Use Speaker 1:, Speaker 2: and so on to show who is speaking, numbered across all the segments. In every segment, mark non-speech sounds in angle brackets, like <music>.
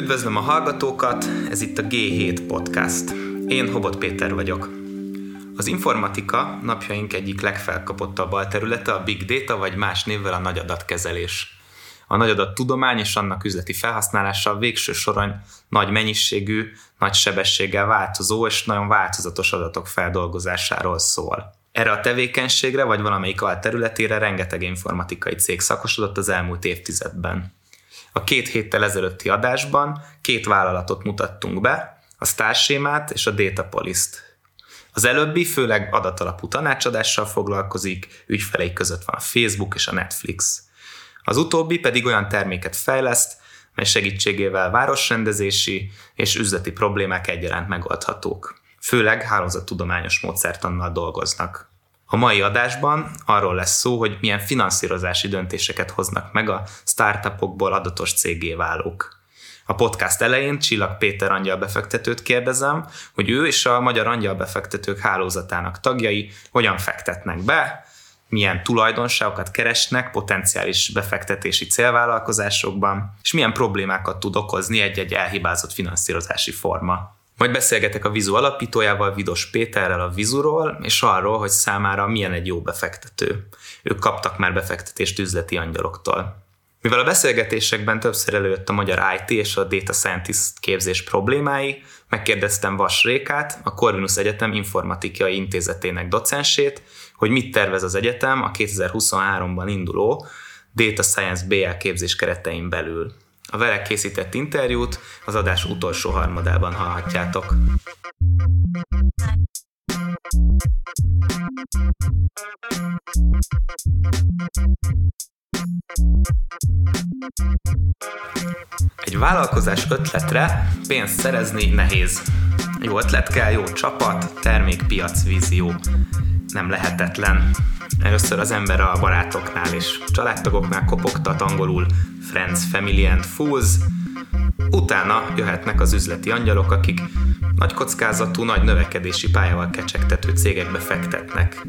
Speaker 1: Üdvözlöm a hallgatókat, ez itt a G7 Podcast. Én Hobot Péter vagyok. Az informatika napjaink egyik legfelkapottabb alterülete a Big Data, vagy más névvel a nagy adatkezelés. A nagy adat tudomány és annak üzleti felhasználása a végső soron nagy mennyiségű, nagy sebességgel változó és nagyon változatos adatok feldolgozásáról szól. Erre a tevékenységre vagy valamelyik alterületére rengeteg informatikai cég szakosodott az elmúlt évtizedben. A két héttel ezelőtti adásban két vállalatot mutattunk be, a Starsémát és a Datapolis-t. Az előbbi főleg adatalapú tanácsadással foglalkozik, ügyfelei között van a Facebook és a Netflix. Az utóbbi pedig olyan terméket fejleszt, mely segítségével városrendezési és üzleti problémák egyaránt megoldhatók. Főleg hálózattudományos módszertannal dolgoznak. A mai adásban arról lesz szó, hogy milyen finanszírozási döntéseket hoznak meg a startupokból adatos cégé válók. A podcast elején Csillag Péter angyal befektetőt kérdezem, hogy ő és a Magyar Angyal befektetők hálózatának tagjai hogyan fektetnek be, milyen tulajdonságokat keresnek potenciális befektetési célvállalkozásokban, és milyen problémákat tud okozni egy-egy elhibázott finanszírozási forma. Majd beszélgetek a Vizu alapítójával, Vidos Péterrel a Vizuról, és arról, hogy számára milyen egy jó befektető. Ők kaptak már befektetést üzleti angyaloktól. Mivel a beszélgetésekben többször előjött a magyar IT és a Data Scientist képzés problémái, megkérdeztem Vas Rékát, a Corvinus Egyetem informatikai intézetének docensét, hogy mit tervez az egyetem a 2023-ban induló Data Science BL képzés keretein belül. A vele készített interjút az adás utolsó harmadában hallhatjátok. Egy vállalkozás ötletre pénzt szerezni nehéz. Jó ötlet kell, jó csapat, termék, piac, vízió. Nem lehetetlen. Először az ember a barátoknál és családtagoknál kopogtat angolul Friends, Family and Fools, utána jöhetnek az üzleti angyalok, akik nagy kockázatú, nagy növekedési pályával kecsegtető cégekbe fektetnek,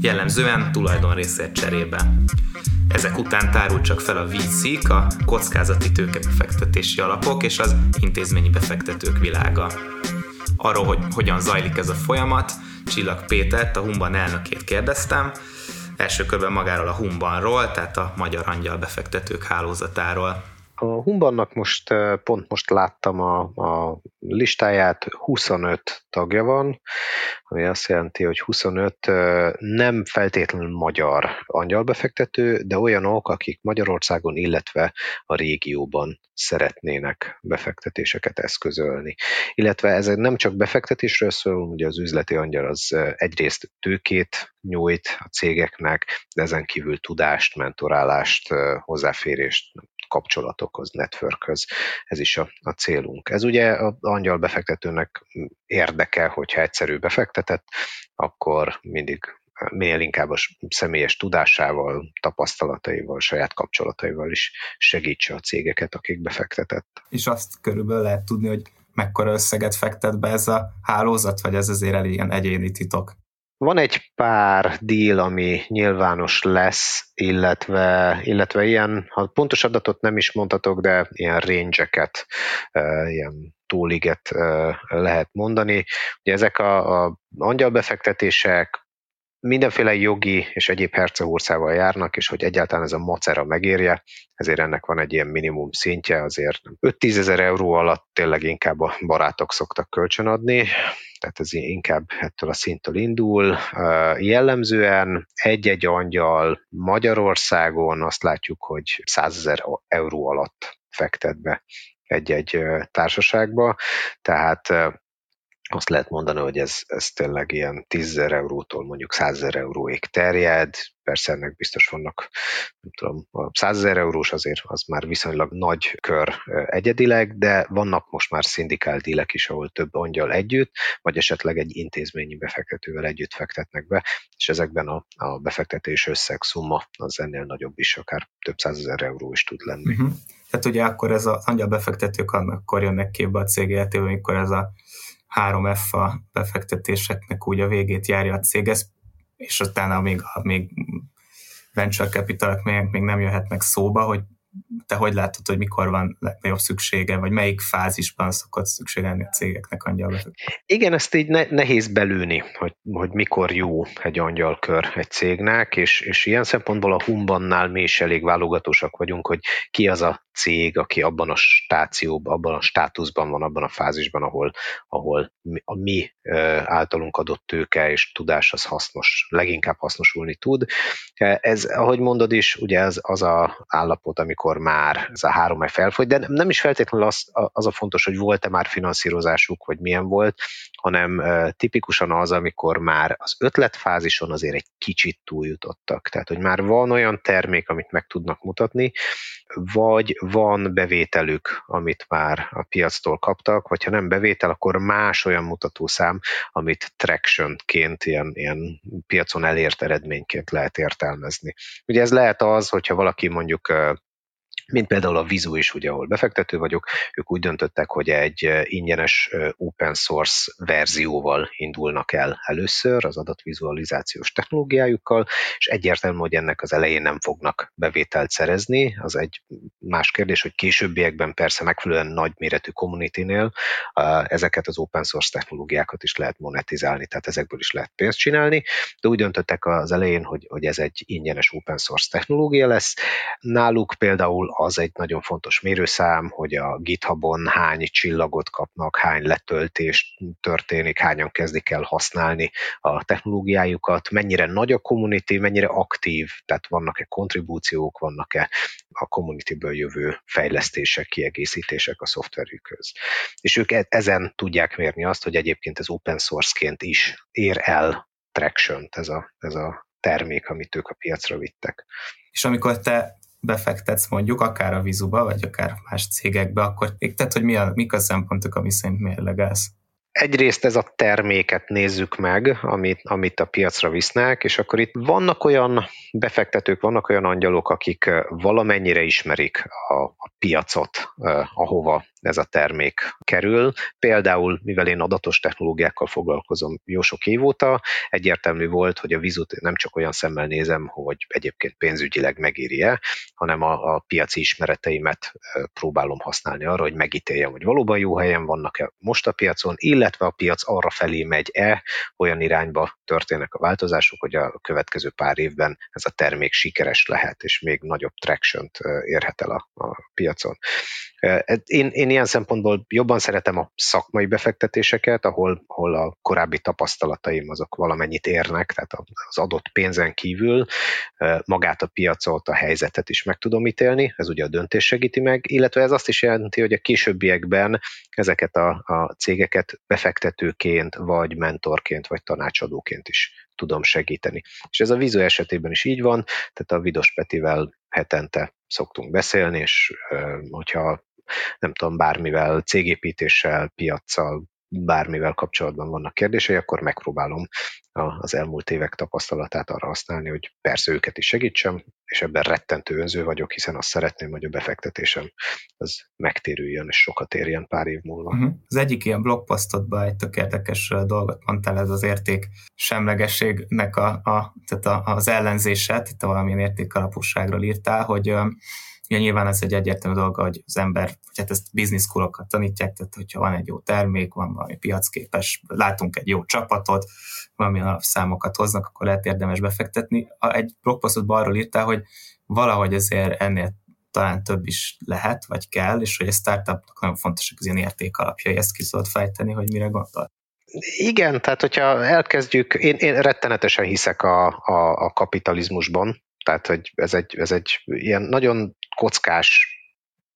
Speaker 1: jellemzően tulajdonrészért cserébe. Ezek után tárul csak fel a VC-k, a kockázati tőkebefektetési alapok és az intézményi befektetők világa. Arról, hogy hogyan zajlik ez a folyamat, Csillag Pétert, a Humban elnökét kérdeztem, első körben magáról a Humbanról, tehát a Magyar Angyal befektetők hálózatáról.
Speaker 2: A Humbannak most pont most láttam a, a listáját, 25 tagja van, ami azt jelenti, hogy 25 nem feltétlenül magyar angyalbefektető, de olyanok, akik Magyarországon, illetve a régióban szeretnének befektetéseket eszközölni. Illetve ez nem csak befektetésről szól, ugye az üzleti angyal az egyrészt tőkét nyújt a cégeknek, de ezen kívül tudást, mentorálást, hozzáférést kapcsolatokhoz, networkhöz. Ez is a, a célunk. Ez ugye a angyal befektetőnek érdeke, hogyha egyszerű befektetett, akkor mindig minél inkább a személyes tudásával, tapasztalataival, saját kapcsolataival is segítse a cégeket, akik befektetett.
Speaker 1: És azt körülbelül lehet tudni, hogy mekkora összeget fektet be ez a hálózat, vagy ez azért elég ilyen egyéni titok?
Speaker 2: Van egy pár deal, ami nyilvános lesz, illetve, illetve ilyen, ha pontos adatot nem is mondhatok, de ilyen range-eket, ilyen túliget lehet mondani. Ugye ezek a, a angyalbefektetések mindenféle jogi és egyéb hercehúrszával járnak, és hogy egyáltalán ez a macera megérje, ezért ennek van egy ilyen minimum szintje, azért 5-10 ezer euró alatt tényleg inkább a barátok szoktak kölcsönadni, tehát ez inkább ettől a szinttől indul. Jellemzően egy-egy angyal Magyarországon azt látjuk, hogy 100 ezer euró alatt fektet be egy-egy társaságba, tehát azt lehet mondani, hogy ez, ez tényleg ilyen 10 eurótól mondjuk 100 euróig terjed, persze ennek biztos vannak, nem tudom, a 100 eurós azért az már viszonylag nagy kör egyedileg, de vannak most már szindikál dílek is, ahol több angyal együtt, vagy esetleg egy intézményi befektetővel együtt fektetnek be, és ezekben a, a befektetés összeg szumma az ennél nagyobb is, akár több százezer euró is tud lenni. Uh-huh.
Speaker 1: Tehát ugye akkor ez az angyal befektetők akkor jönnek képbe a cég életében, amikor ez a 3F a befektetéseknek úgy a végét járja a cég, ez, és utána még, a, még venture capital még, még nem jöhetnek szóba, hogy te hogy látod, hogy mikor van legnagyobb szüksége, vagy melyik fázisban szokott szükségelni a cégeknek angyalbefektetés?
Speaker 2: Igen, ezt így ne, nehéz belőni, hogy, hogy mikor jó egy angyalkör egy cégnek, és, és ilyen szempontból a Humbannál mi is elég válogatósak vagyunk, hogy ki az a cég, aki abban a stációban, abban a státuszban van, abban a fázisban, ahol, ahol a mi általunk adott tőke és tudás az hasznos, leginkább hasznosulni tud. Ez, ahogy mondod is, ugye ez az a állapot, amikor már ez a három felfogy, de nem is feltétlenül az, az a fontos, hogy volt-e már finanszírozásuk, vagy milyen volt, hanem tipikusan az, amikor már az ötletfázison azért egy kicsit túljutottak. Tehát, hogy már van olyan termék, amit meg tudnak mutatni, vagy van bevételük, amit már a piactól kaptak, vagy ha nem bevétel, akkor más olyan mutatószám, amit tractionként, ilyen, ilyen piacon elért eredményként lehet értelmezni. Ugye ez lehet az, hogyha valaki mondjuk mint például a Vizu is, ugye, ahol befektető vagyok, ők úgy döntöttek, hogy egy ingyenes open source verzióval indulnak el először az adatvizualizációs technológiájukkal, és egyértelmű, hogy ennek az elején nem fognak bevételt szerezni. Az egy más kérdés, hogy későbbiekben persze megfelelően nagyméretű community-nél ezeket az open source technológiákat is lehet monetizálni, tehát ezekből is lehet pénzt csinálni, de úgy döntöttek az elején, hogy, hogy ez egy ingyenes open source technológia lesz. Náluk például az egy nagyon fontos mérőszám, hogy a GitHubon hány csillagot kapnak, hány letöltés történik, hányan kezdik el használni a technológiájukat, mennyire nagy a community, mennyire aktív, tehát vannak-e kontribúciók, vannak-e a communityből jövő fejlesztések, kiegészítések a szoftverükhöz. És ők e- ezen tudják mérni azt, hogy egyébként ez open source-ként is ér el traction ez a, ez a termék, amit ők a piacra vittek.
Speaker 1: És amikor te befektetsz mondjuk, akár a Vizuba, vagy akár más cégekbe, akkor tehát, hogy mi a, mik a szempontok, ami szerint mérlegelsz?
Speaker 2: Egyrészt ez a terméket nézzük meg, amit, amit a piacra visznek, és akkor itt vannak olyan befektetők, vannak olyan angyalok, akik valamennyire ismerik a, a piacot, ahova ez a termék kerül. Például, mivel én adatos technológiákkal foglalkozom jó sok év óta, egyértelmű volt, hogy a vizut nem csak olyan szemmel nézem, hogy egyébként pénzügyileg megéri-e, hanem a, a piaci ismereteimet próbálom használni arra, hogy megítéljem, hogy valóban jó helyen vannak-e most a piacon, illetve a piac arra felé megy-e, olyan irányba történnek a változások, hogy a következő pár évben ez a termék sikeres lehet, és még nagyobb traction érhet el a, a piacon. Én, én ilyen szempontból jobban szeretem a szakmai befektetéseket, ahol, ahol a korábbi tapasztalataim azok valamennyit érnek, tehát az adott pénzen kívül magát a piacot, a helyzetet is meg tudom ítélni, ez ugye a döntés segíti meg, illetve ez azt is jelenti, hogy a későbbiekben ezeket a, a cégeket befektetőként, vagy mentorként, vagy tanácsadóként is tudom segíteni. És ez a Vizu esetében is így van, tehát a Vidos Petivel hetente szoktunk beszélni, és hogyha nem tudom, bármivel, cégépítéssel, piaccal, bármivel kapcsolatban vannak kérdései, akkor megpróbálom az elmúlt évek tapasztalatát arra használni, hogy persze őket is segítsem, és ebben rettentő önző vagyok, hiszen azt szeretném, hogy a befektetésem az megtérüljön, és sokat érjen pár év múlva. Uh-huh. Az egyik ilyen blogposztodban egy tök érdekes dolgot mondtál, ez az érték semlegességnek a, a, tehát a, az ellenzése, itt valamilyen értékalapúságról írtál, hogy Ja, nyilván ez egy egyértelmű dolga, hogy az ember, vagy hát ezt business schoolokat tanítják, tehát hogyha van egy jó termék, van valami piacképes, látunk egy jó csapatot, valamilyen alapszámokat hoznak, akkor lehet érdemes befektetni. Egy blogposztodban arról írtál, hogy valahogy azért ennél talán több is lehet, vagy kell, és hogy a startupnak nagyon fontosak az ilyen értékalapjai, ezt ki fejteni, hogy mire gondol? Igen, tehát hogyha elkezdjük, én, én rettenetesen hiszek a, a, a kapitalizmusban, tehát hogy ez egy, ez egy ilyen nagyon kockás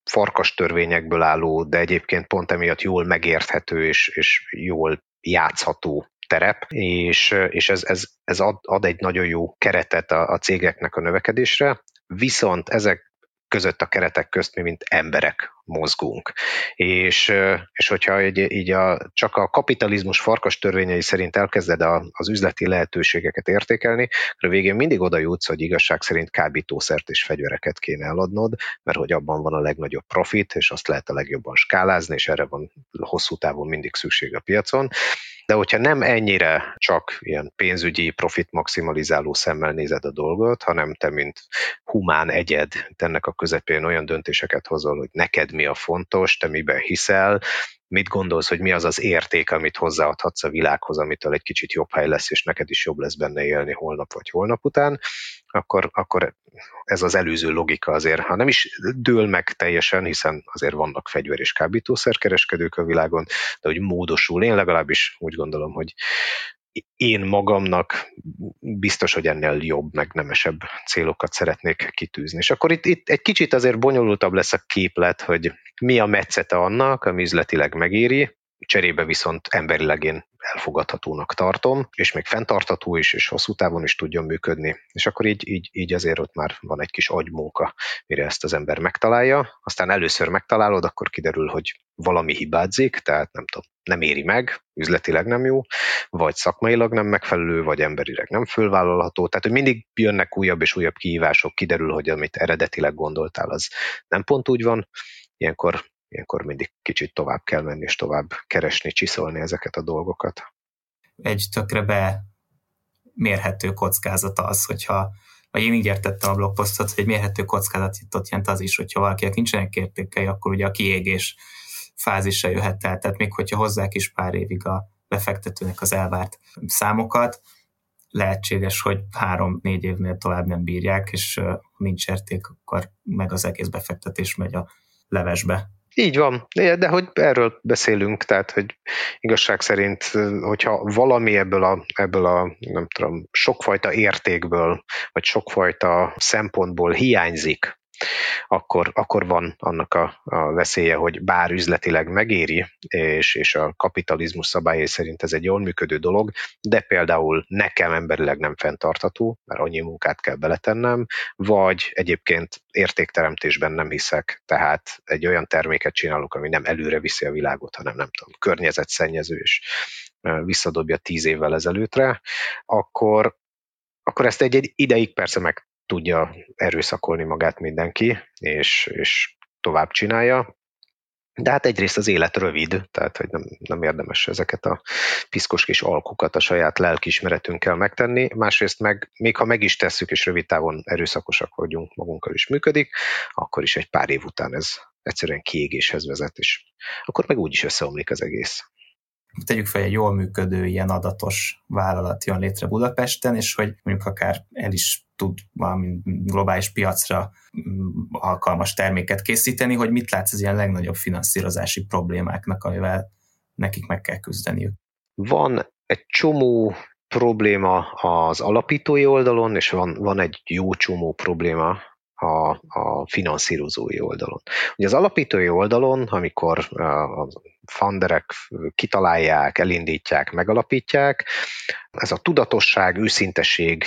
Speaker 2: farkas törvényekből álló, de egyébként pont emiatt jól megérthető és, és jól játszható terep, és, és ez, ez, ez ad, ad egy nagyon jó keretet a, a cégeknek a növekedésre, viszont ezek között a keretek közt mi, mint emberek mozgunk. És, és hogyha egy, így a, csak a kapitalizmus farkas törvényei szerint elkezded a, az üzleti lehetőségeket értékelni, akkor a végén mindig oda jutsz, hogy igazság szerint kábítószert és fegyvereket kéne eladnod, mert hogy abban van a legnagyobb profit, és azt lehet a legjobban skálázni, és erre van hosszú távon mindig szükség a piacon. De hogyha nem ennyire csak ilyen pénzügyi profit maximalizáló szemmel nézed a dolgot, hanem te, mint humán egyed, ennek a közepén olyan döntéseket hozol, hogy neked mi a fontos, te miben hiszel, mit gondolsz, hogy mi az az érték, amit hozzáadhatsz a világhoz, amitől egy kicsit jobb hely lesz, és neked is jobb lesz benne élni holnap vagy holnap után, akkor, akkor ez az előző logika azért, ha nem is dől meg teljesen, hiszen azért vannak fegyver és kábítószerkereskedők a világon, de hogy módosul. Én legalábbis úgy gondolom, hogy én magamnak biztos, hogy ennél jobb, meg nemesebb célokat szeretnék kitűzni. És akkor itt, itt egy kicsit azért bonyolultabb lesz a képlet, hogy mi a metszete annak, ami üzletileg megéri, cserébe viszont emberileg én elfogadhatónak tartom, és még fenntartható is, és hosszú távon is tudjon működni. És akkor így, így, így azért ott már van egy kis agymunka, mire ezt az ember megtalálja. Aztán először megtalálod, akkor kiderül, hogy valami hibázik, tehát nem tudom, nem éri meg, üzletileg nem jó, vagy szakmailag nem megfelelő, vagy emberileg nem fölvállalható. Tehát, hogy mindig jönnek újabb és újabb kihívások, kiderül, hogy amit eredetileg gondoltál, az nem pont úgy van. Ilyenkor ilyenkor mindig kicsit tovább kell menni, és tovább keresni, csiszolni ezeket a dolgokat.
Speaker 1: Egy tökre be mérhető kockázata az, hogyha vagy én így értettem a blogposztot, hogy egy mérhető kockázatot jelent az is, hogyha valakinek nincsenek értékei, akkor ugye a kiégés fázisa jöhet el. Tehát még hogyha hozzák is pár évig a befektetőnek az elvárt számokat, lehetséges, hogy három-négy évnél tovább nem bírják, és nincs érték, akkor meg az egész befektetés megy a levesbe.
Speaker 2: Így van, de hogy erről beszélünk, tehát hogy igazság szerint, hogyha valami ebből a, ebből a nem tudom, sokfajta értékből, vagy sokfajta szempontból hiányzik akkor, akkor van annak a, a veszélye, hogy bár üzletileg megéri, és, és a kapitalizmus szabályai szerint ez egy jól működő dolog, de például nekem emberileg nem fenntartható, mert annyi munkát kell beletennem, vagy egyébként értékteremtésben nem hiszek, tehát egy olyan terméket csinálok, ami nem előre viszi a világot, hanem nem tudom, környezetszennyező, és visszadobja tíz évvel ezelőttre, akkor, akkor ezt egy, egy ideig persze meg tudja erőszakolni magát mindenki, és, és tovább csinálja. De hát egyrészt az élet rövid, tehát hogy nem, nem érdemes ezeket a piszkos kis alkukat a saját lelkismeretünkkel megtenni, másrészt meg, még ha meg is tesszük, és rövid távon erőszakosak vagyunk, magunkkal is működik, akkor is egy pár év után ez egyszerűen kiégéshez vezet, és akkor meg úgy is összeomlik az egész
Speaker 1: tegyük fel, egy jól működő ilyen adatos vállalat jön létre Budapesten, és hogy mondjuk akár el is tud valami globális piacra mm, alkalmas terméket készíteni, hogy mit látsz az ilyen legnagyobb finanszírozási problémáknak, amivel nekik meg kell küzdeniük?
Speaker 2: Van egy csomó probléma az alapítói oldalon, és van, van egy jó csomó probléma a, a finanszírozói oldalon. Ugye az alapítói oldalon, amikor a funderek kitalálják, elindítják, megalapítják, ez a tudatosság, őszinteség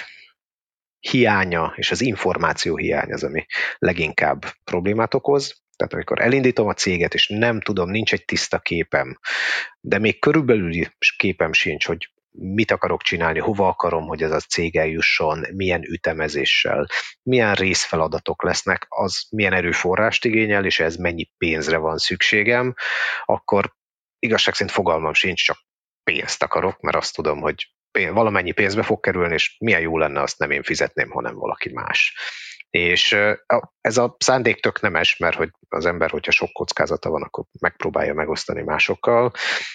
Speaker 2: hiánya és az információ hiány az, ami leginkább problémát okoz. Tehát amikor elindítom a céget, és nem tudom, nincs egy tiszta képem, de még körülbelül képem sincs, hogy mit akarok csinálni, hova akarom, hogy ez a cég eljusson, milyen ütemezéssel, milyen részfeladatok lesznek, az milyen erőforrást igényel, és ez mennyi pénzre van szükségem, akkor igazság szerint fogalmam sincs, csak pénzt akarok, mert azt tudom, hogy valamennyi pénzbe fog kerülni, és milyen jó lenne, azt nem én fizetném, hanem valaki más. És ez a szándék tök nemes, mert hogy az ember, hogyha sok kockázata van, akkor megpróbálja megosztani másokkal.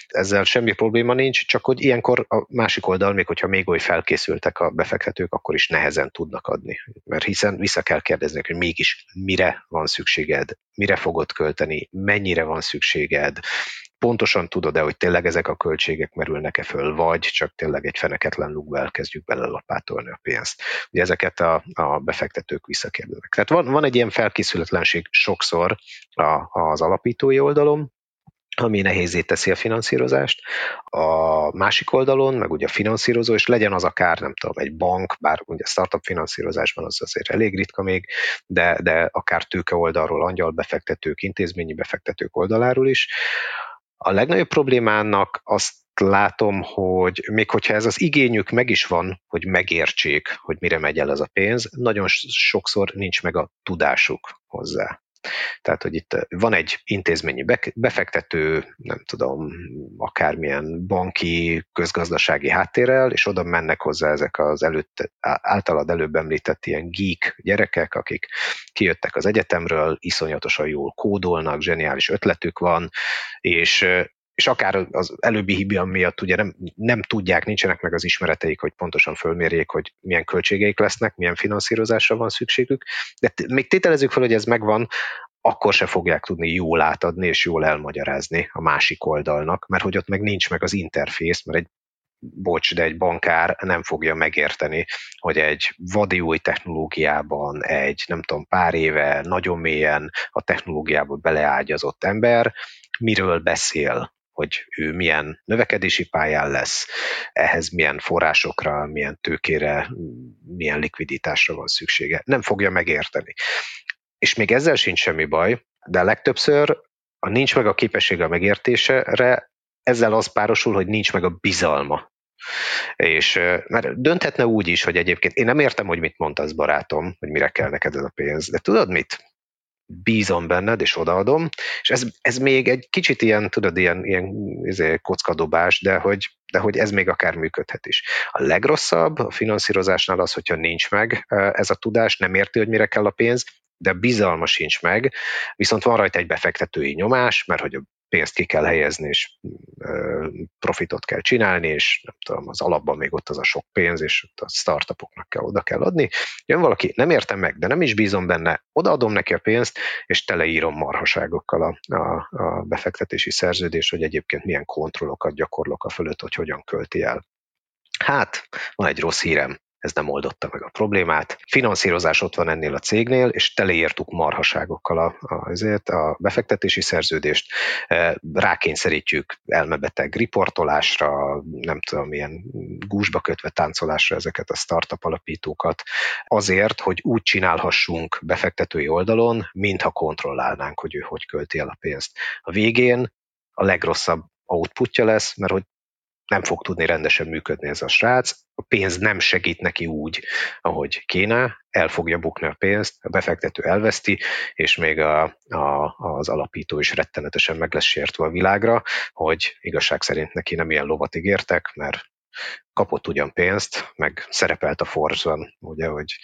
Speaker 2: Ezzel semmi probléma nincs, csak hogy ilyenkor a másik oldal, még hogyha még oly felkészültek a befektetők, akkor is nehezen tudnak adni. Mert hiszen vissza kell kérdezni, hogy mégis mire van szükséged, mire fogod költeni, mennyire van szükséged, pontosan tudod-e, hogy tényleg ezek a költségek merülnek-e föl, vagy csak tényleg egy feneketlen lukba elkezdjük lapátolni a pénzt. Ugye ezeket a, a befektetők visszakérdeznek. Tehát van, van egy ilyen felkészületlenség sokszor a, az alapítói oldalon, ami nehézé teszi a finanszírozást. A másik oldalon, meg ugye a finanszírozó, és legyen az akár, nem tudom, egy bank, bár ugye startup finanszírozásban az azért elég ritka még, de, de akár tőke oldalról, angyal befektetők, intézményi befektetők oldaláról is, a legnagyobb problémának azt látom, hogy még hogyha ez az igényük meg is van, hogy megértsék, hogy mire megy el ez a pénz, nagyon sokszor nincs meg a tudásuk hozzá. Tehát, hogy itt van egy intézményi befektető, nem tudom, akármilyen banki, közgazdasági háttérrel, és oda mennek hozzá ezek az előtt, általad előbb említett ilyen geek gyerekek, akik kijöttek az egyetemről, iszonyatosan jól kódolnak, zseniális ötletük van, és és akár az előbbi hibja miatt ugye nem, nem tudják, nincsenek meg az ismereteik, hogy pontosan fölmérjék, hogy milyen költségeik lesznek, milyen finanszírozásra van szükségük, de még tételezzük fel, hogy ez megvan, akkor se fogják tudni jól átadni és jól elmagyarázni a másik oldalnak, mert hogy ott meg nincs meg az interfész, mert egy bocs, de egy bankár nem fogja megérteni, hogy egy vadi új technológiában, egy nem tudom, pár éve nagyon mélyen a technológiába beleágyazott ember miről beszél, hogy ő milyen növekedési pályán lesz, ehhez milyen forrásokra, milyen tőkére, milyen likviditásra van szüksége. Nem fogja megérteni. És még ezzel sincs semmi baj, de legtöbbször, ha nincs meg a képessége a megértésére, ezzel az párosul, hogy nincs meg a bizalma. És mert dönthetne úgy is, hogy egyébként én nem értem, hogy mit mondtasz, barátom, hogy mire kell neked ez a pénz, de tudod mit? Bízom benned, és odaadom, és ez, ez még egy kicsit ilyen, tudod, ilyen, ilyen izé, kockadobás, de hogy, de hogy ez még akár működhet is. A legrosszabb a finanszírozásnál az, hogyha nincs meg ez a tudás, nem érti, hogy mire kell a pénz, de bizalma sincs meg, viszont van rajta egy befektetői nyomás, mert hogy a pénzt ki kell helyezni, és profitot kell csinálni, és nem tudom, az alapban még ott az a sok pénz, és ott a startupoknak kell oda kell adni. Jön valaki, nem értem meg, de nem is bízom benne, odaadom neki a pénzt, és teleírom marhaságokkal a, a, a befektetési szerződést, hogy egyébként milyen kontrollokat gyakorlok a fölött, hogy hogyan költi el. Hát, van egy rossz hírem, ez nem oldotta meg a problémát. Finanszírozás ott van ennél a cégnél, és teleírtuk marhaságokkal a, a, azért a befektetési szerződést, e, rákényszerítjük elmebeteg riportolásra, nem tudom, milyen gúzsba kötve táncolásra ezeket a startup alapítókat, azért, hogy úgy csinálhassunk befektetői oldalon, mintha kontrollálnánk, hogy ő hogy költi el a pénzt. A végén a legrosszabb outputja lesz, mert hogy nem fog tudni rendesen működni ez a srác, a pénz nem segít neki úgy, ahogy kéne, el fogja bukni a pénzt, a befektető elveszti, és még a, a, az alapító is rettenetesen meg lesz sértve a világra, hogy igazság szerint neki nem ilyen lovat ígértek, mert kapott ugyan pénzt, meg szerepelt a Forzon, ugye, hogy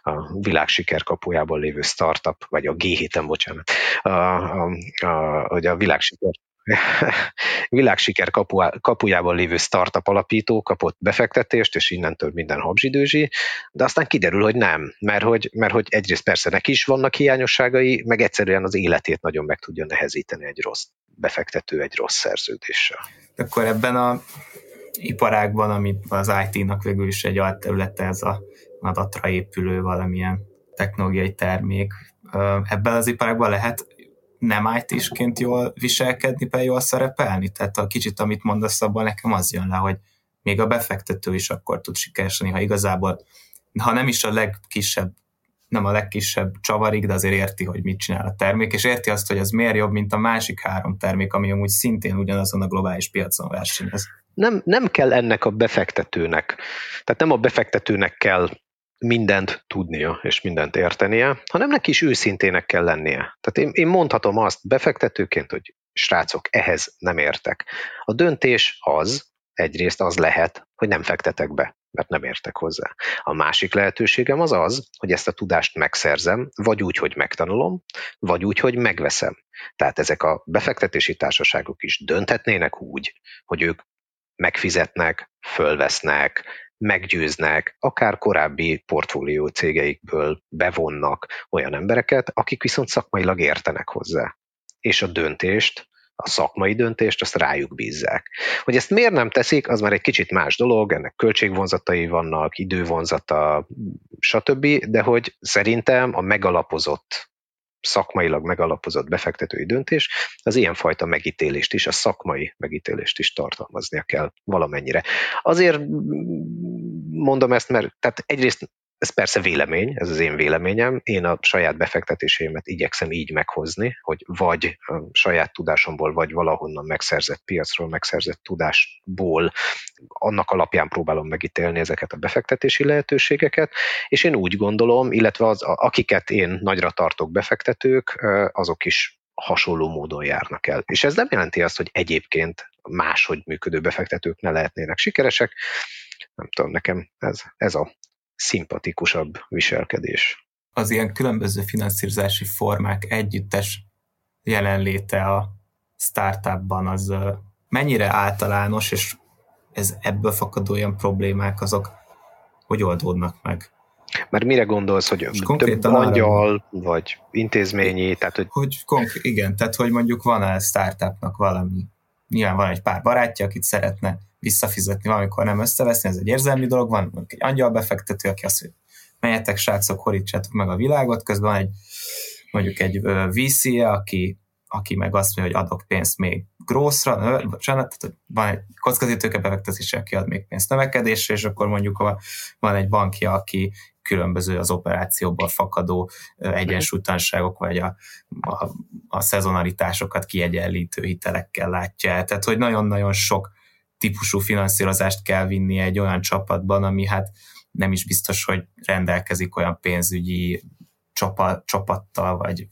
Speaker 2: a világ siker kapujából lévő startup, vagy a G7-en, bocsánat, a, a, a, hogy a világ siker <laughs> világsiker kapu, kapujában lévő startup alapító kapott befektetést, és innentől minden habzsidőzsi, de aztán kiderül, hogy nem, mert hogy, mert hogy egyrészt persze neki is vannak hiányosságai, meg egyszerűen az életét nagyon meg tudja nehezíteni egy rossz befektető egy rossz szerződéssel.
Speaker 1: Akkor ebben a iparágban, amit az IT-nak végül is egy alterülete, ez a adatra épülő valamilyen technológiai termék, ebben az iparágban lehet nem IT-sként jól viselkedni, be jól szerepelni? Tehát a kicsit, amit mondasz, abban nekem az jön le, hogy még a befektető is akkor tud sikeresni, ha igazából, ha nem is a legkisebb, nem a legkisebb csavarig, de azért érti, hogy mit csinál a termék, és érti azt, hogy ez miért jobb, mint a másik három termék, ami amúgy szintén ugyanazon a globális piacon versenyez.
Speaker 2: Nem, nem kell ennek a befektetőnek, tehát nem a befektetőnek kell mindent tudnia és mindent értenie, hanem neki is őszintének kell lennie. Tehát én, én mondhatom azt befektetőként, hogy srácok, ehhez nem értek. A döntés az, egyrészt az lehet, hogy nem fektetek be, mert nem értek hozzá. A másik lehetőségem az az, hogy ezt a tudást megszerzem, vagy úgy, hogy megtanulom, vagy úgy, hogy megveszem. Tehát ezek a befektetési társaságok is dönthetnének úgy, hogy ők megfizetnek, fölvesznek, meggyőznek, akár korábbi portfólió cégeikből bevonnak olyan embereket, akik viszont szakmailag értenek hozzá. És a döntést, a szakmai döntést, azt rájuk bízzák. Hogy ezt miért nem teszik, az már egy kicsit más dolog, ennek költségvonzatai vannak, idővonzata, stb., de hogy szerintem a megalapozott szakmailag megalapozott befektetői döntés, az ilyenfajta megítélést is, a szakmai megítélést is tartalmaznia kell valamennyire. Azért mondom ezt, mert tehát egyrészt ez persze vélemény, ez az én véleményem. Én a saját befektetéseimet igyekszem így meghozni, hogy vagy a saját tudásomból, vagy valahonnan megszerzett piacról, megszerzett tudásból annak alapján próbálom megítélni ezeket a befektetési lehetőségeket, és én úgy gondolom, illetve az, akiket én nagyra tartok befektetők, azok is hasonló módon járnak el. És ez nem jelenti azt, hogy egyébként máshogy működő befektetők ne lehetnének sikeresek. Nem tudom, nekem ez, ez a szimpatikusabb viselkedés.
Speaker 1: Az ilyen különböző finanszírozási formák együttes jelenléte a startupban az mennyire általános, és ez ebből fakadó olyan problémák azok hogy oldódnak meg?
Speaker 2: Mert mire gondolsz, hogy több angyal, arra, vagy intézményi, tehát hogy...
Speaker 1: hogy konkrét, igen, tehát hogy mondjuk van-e startupnak valami, nyilván van egy pár barátja, akit szeretne visszafizetni valamikor nem összeveszni, ez egy érzelmi dolog, van mondjuk egy angyal befektető, aki azt mondja, menjetek srácok, horítsátok meg a világot, közben egy mondjuk egy vc -e, aki, aki meg azt mondja, hogy adok pénzt még grosszra, bocsánat, tehát van egy kockázatőke befektetés, aki ad még pénzt növekedésre, és akkor mondjuk van egy bankja, aki különböző az operációból fakadó egyensúlytalanságok, vagy a, a, a szezonalitásokat kiegyenlítő hitelekkel látja Tehát, hogy nagyon-nagyon sok típusú finanszírozást kell vinni egy olyan csapatban, ami hát nem is biztos, hogy rendelkezik olyan pénzügyi csapat, csapattal, vagy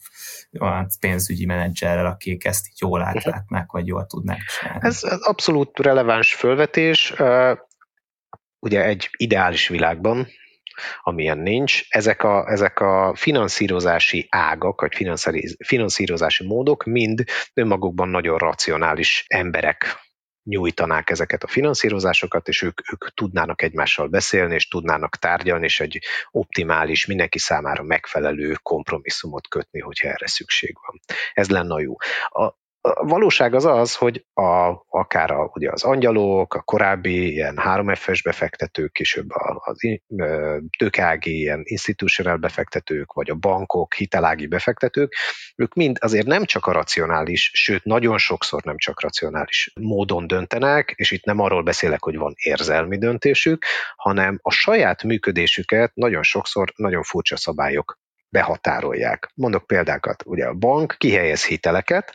Speaker 1: olyan pénzügyi menedzserrel, akik ezt így jól átlátnák, vagy jól tudnák
Speaker 2: csinálni. Ez abszolút releváns fölvetés. Ugye egy ideális világban, amilyen nincs, ezek a, ezek a finanszírozási ágak, vagy finanszírozási módok mind önmagukban nagyon racionális emberek nyújtanák ezeket a finanszírozásokat, és ők, ők tudnának egymással beszélni, és tudnának tárgyalni, és egy optimális, mindenki számára megfelelő kompromisszumot kötni, hogyha erre szükség van. Ez lenne a jó. A, a valóság az az, hogy a, akár a, ugye az angyalok, a korábbi ilyen 3F-es befektetők, később az tőkeági ilyen institutional befektetők, vagy a bankok, hitelági befektetők, ők mind azért nem csak a racionális, sőt nagyon sokszor nem csak racionális módon döntenek, és itt nem arról beszélek, hogy van érzelmi döntésük, hanem a saját működésüket nagyon sokszor nagyon furcsa szabályok behatárolják. Mondok példákat, ugye a bank kihelyez hiteleket,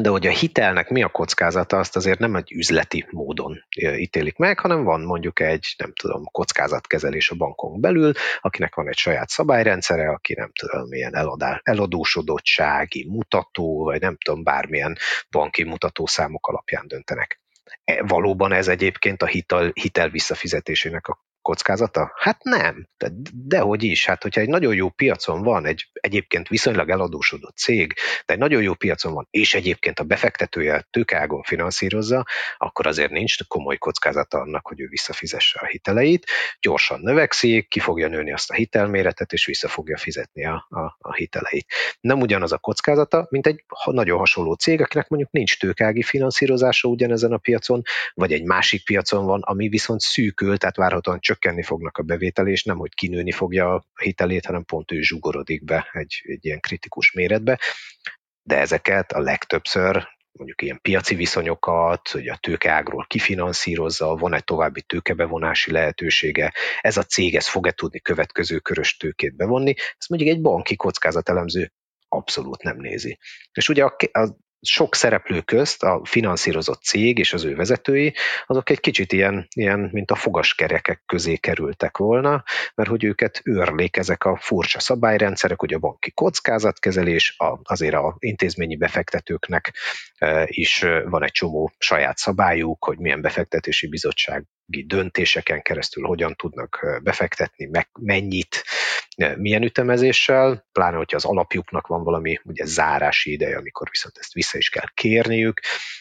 Speaker 2: de hogy a hitelnek mi a kockázata, azt azért nem egy üzleti módon ítélik meg, hanem van mondjuk egy, nem tudom, kockázatkezelés a bankon belül, akinek van egy saját szabályrendszere, aki nem tudom, milyen eladósodottsági mutató, vagy nem tudom, bármilyen banki mutatószámok alapján döntenek. E, valóban ez egyébként a hitel, hitel visszafizetésének a kockázata? Hát nem. De, dehogy is. Hát, hogyha egy nagyon jó piacon van, egy egyébként viszonylag eladósodott cég, de egy nagyon jó piacon van, és egyébként a befektetője tőkágon finanszírozza, akkor azért nincs komoly kockázata annak, hogy ő visszafizesse a hiteleit. Gyorsan növekszik, ki fogja nőni azt a hitelméretet, és vissza fogja fizetni a, a, a hiteleit. Nem ugyanaz a kockázata, mint egy nagyon hasonló cég, akinek mondjuk nincs tőkági finanszírozása ugyanezen a piacon, vagy egy másik piacon van, ami viszont szűkül, tehát várhatóan csökkenni fognak a bevételé, és nem, hogy kinőni fogja a hitelét, hanem pont ő zsugorodik be egy, egy ilyen kritikus méretbe. De ezeket a legtöbbször mondjuk ilyen piaci viszonyokat, hogy a tőkeágról kifinanszírozza, van egy további tőkebevonási lehetősége, ez a cég ez fog-e tudni következő körös tőkét bevonni, ezt mondjuk egy banki kockázatelemző abszolút nem nézi. És ugye a, a sok szereplő közt a finanszírozott cég és az ő vezetői, azok egy kicsit ilyen, ilyen mint a fogaskerekek közé kerültek volna, mert hogy őket őrlék ezek a furcsa szabályrendszerek, hogy a banki kockázatkezelés, azért a intézményi befektetőknek e, is van egy csomó saját szabályuk, hogy milyen befektetési bizottság döntéseken keresztül hogyan tudnak befektetni, meg mennyit, milyen ütemezéssel, pláne, hogyha az alapjuknak van valami ugye zárási ideje, amikor viszont ezt vissza is kell kérniük,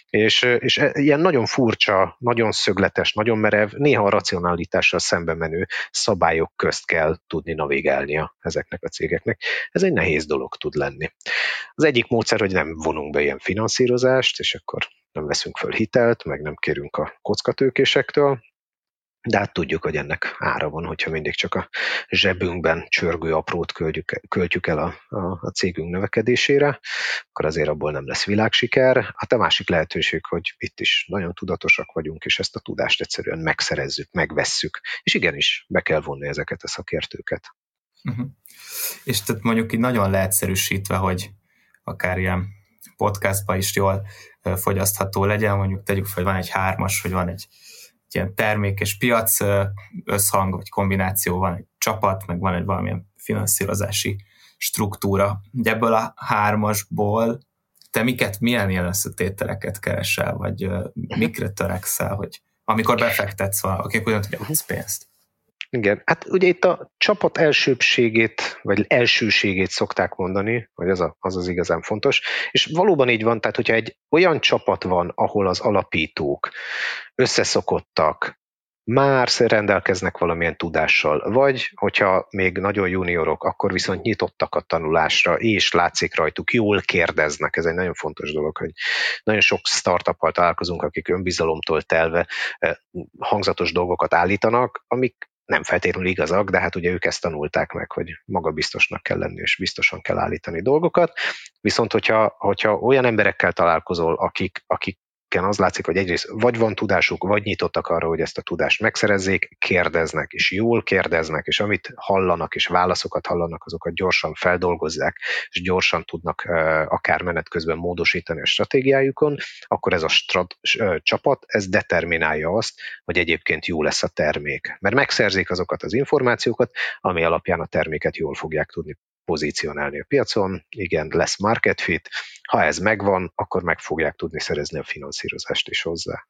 Speaker 2: és, és e, ilyen nagyon furcsa, nagyon szögletes, nagyon merev, néha a racionalitással szembe menő szabályok közt kell tudni navigálnia ezeknek a cégeknek. Ez egy nehéz dolog tud lenni. Az egyik módszer, hogy nem vonunk be ilyen finanszírozást, és akkor nem veszünk föl hitelt, meg nem kérünk a kockatőkésektől, de hát tudjuk, hogy ennek ára van, hogyha mindig csak a zsebünkben csörgő aprót költjük, költjük el a, a, a cégünk növekedésére, akkor azért abból nem lesz világsiker. Hát a másik lehetőség, hogy itt is nagyon tudatosak vagyunk, és ezt a tudást egyszerűen megszerezzük, megvesszük, és igenis be kell vonni ezeket a szakértőket.
Speaker 1: Uh-huh. És tehát mondjuk így nagyon leegyszerűsítve, hogy akár ilyen podcastba is jól fogyasztható legyen, mondjuk tegyük fel, hogy van egy hármas, hogy van egy ilyen termék és piac összhang, vagy kombináció, van egy csapat, meg van egy valamilyen finanszírozási struktúra. Ugye ebből a hármasból te miket, milyen ilyen összetételeket keresel, vagy mikre törekszel, hogy amikor befektetsz, akik úgy hogy adsz pénzt?
Speaker 2: Igen, hát ugye itt a csapat elsőbségét, vagy elsőségét szokták mondani, hogy az, a, az az igazán fontos, és valóban így van, tehát hogyha egy olyan csapat van, ahol az alapítók összeszokottak, már rendelkeznek valamilyen tudással, vagy hogyha még nagyon juniorok, akkor viszont nyitottak a tanulásra, és látszik rajtuk, jól kérdeznek, ez egy nagyon fontos dolog, hogy nagyon sok startuppal találkozunk, akik önbizalomtól telve eh, hangzatos dolgokat állítanak, amik nem feltétlenül igazak, de hát ugye ők ezt tanulták meg, hogy magabiztosnak kell lenni, és biztosan kell állítani dolgokat. Viszont, hogyha, hogyha olyan emberekkel találkozol, akik, akik az látszik, hogy egyrészt vagy van tudásuk, vagy nyitottak arra, hogy ezt a tudást megszerezzék, kérdeznek, és jól kérdeznek, és amit hallanak, és válaszokat hallanak, azokat gyorsan feldolgozzák, és gyorsan tudnak akár menet közben módosítani a stratégiájukon, akkor ez a strat, csapat, ez determinálja azt, hogy egyébként jó lesz a termék. Mert megszerzik azokat az információkat, ami alapján a terméket jól fogják tudni pozícionálni a piacon, igen, lesz market fit, ha ez megvan, akkor meg fogják tudni szerezni a finanszírozást is hozzá.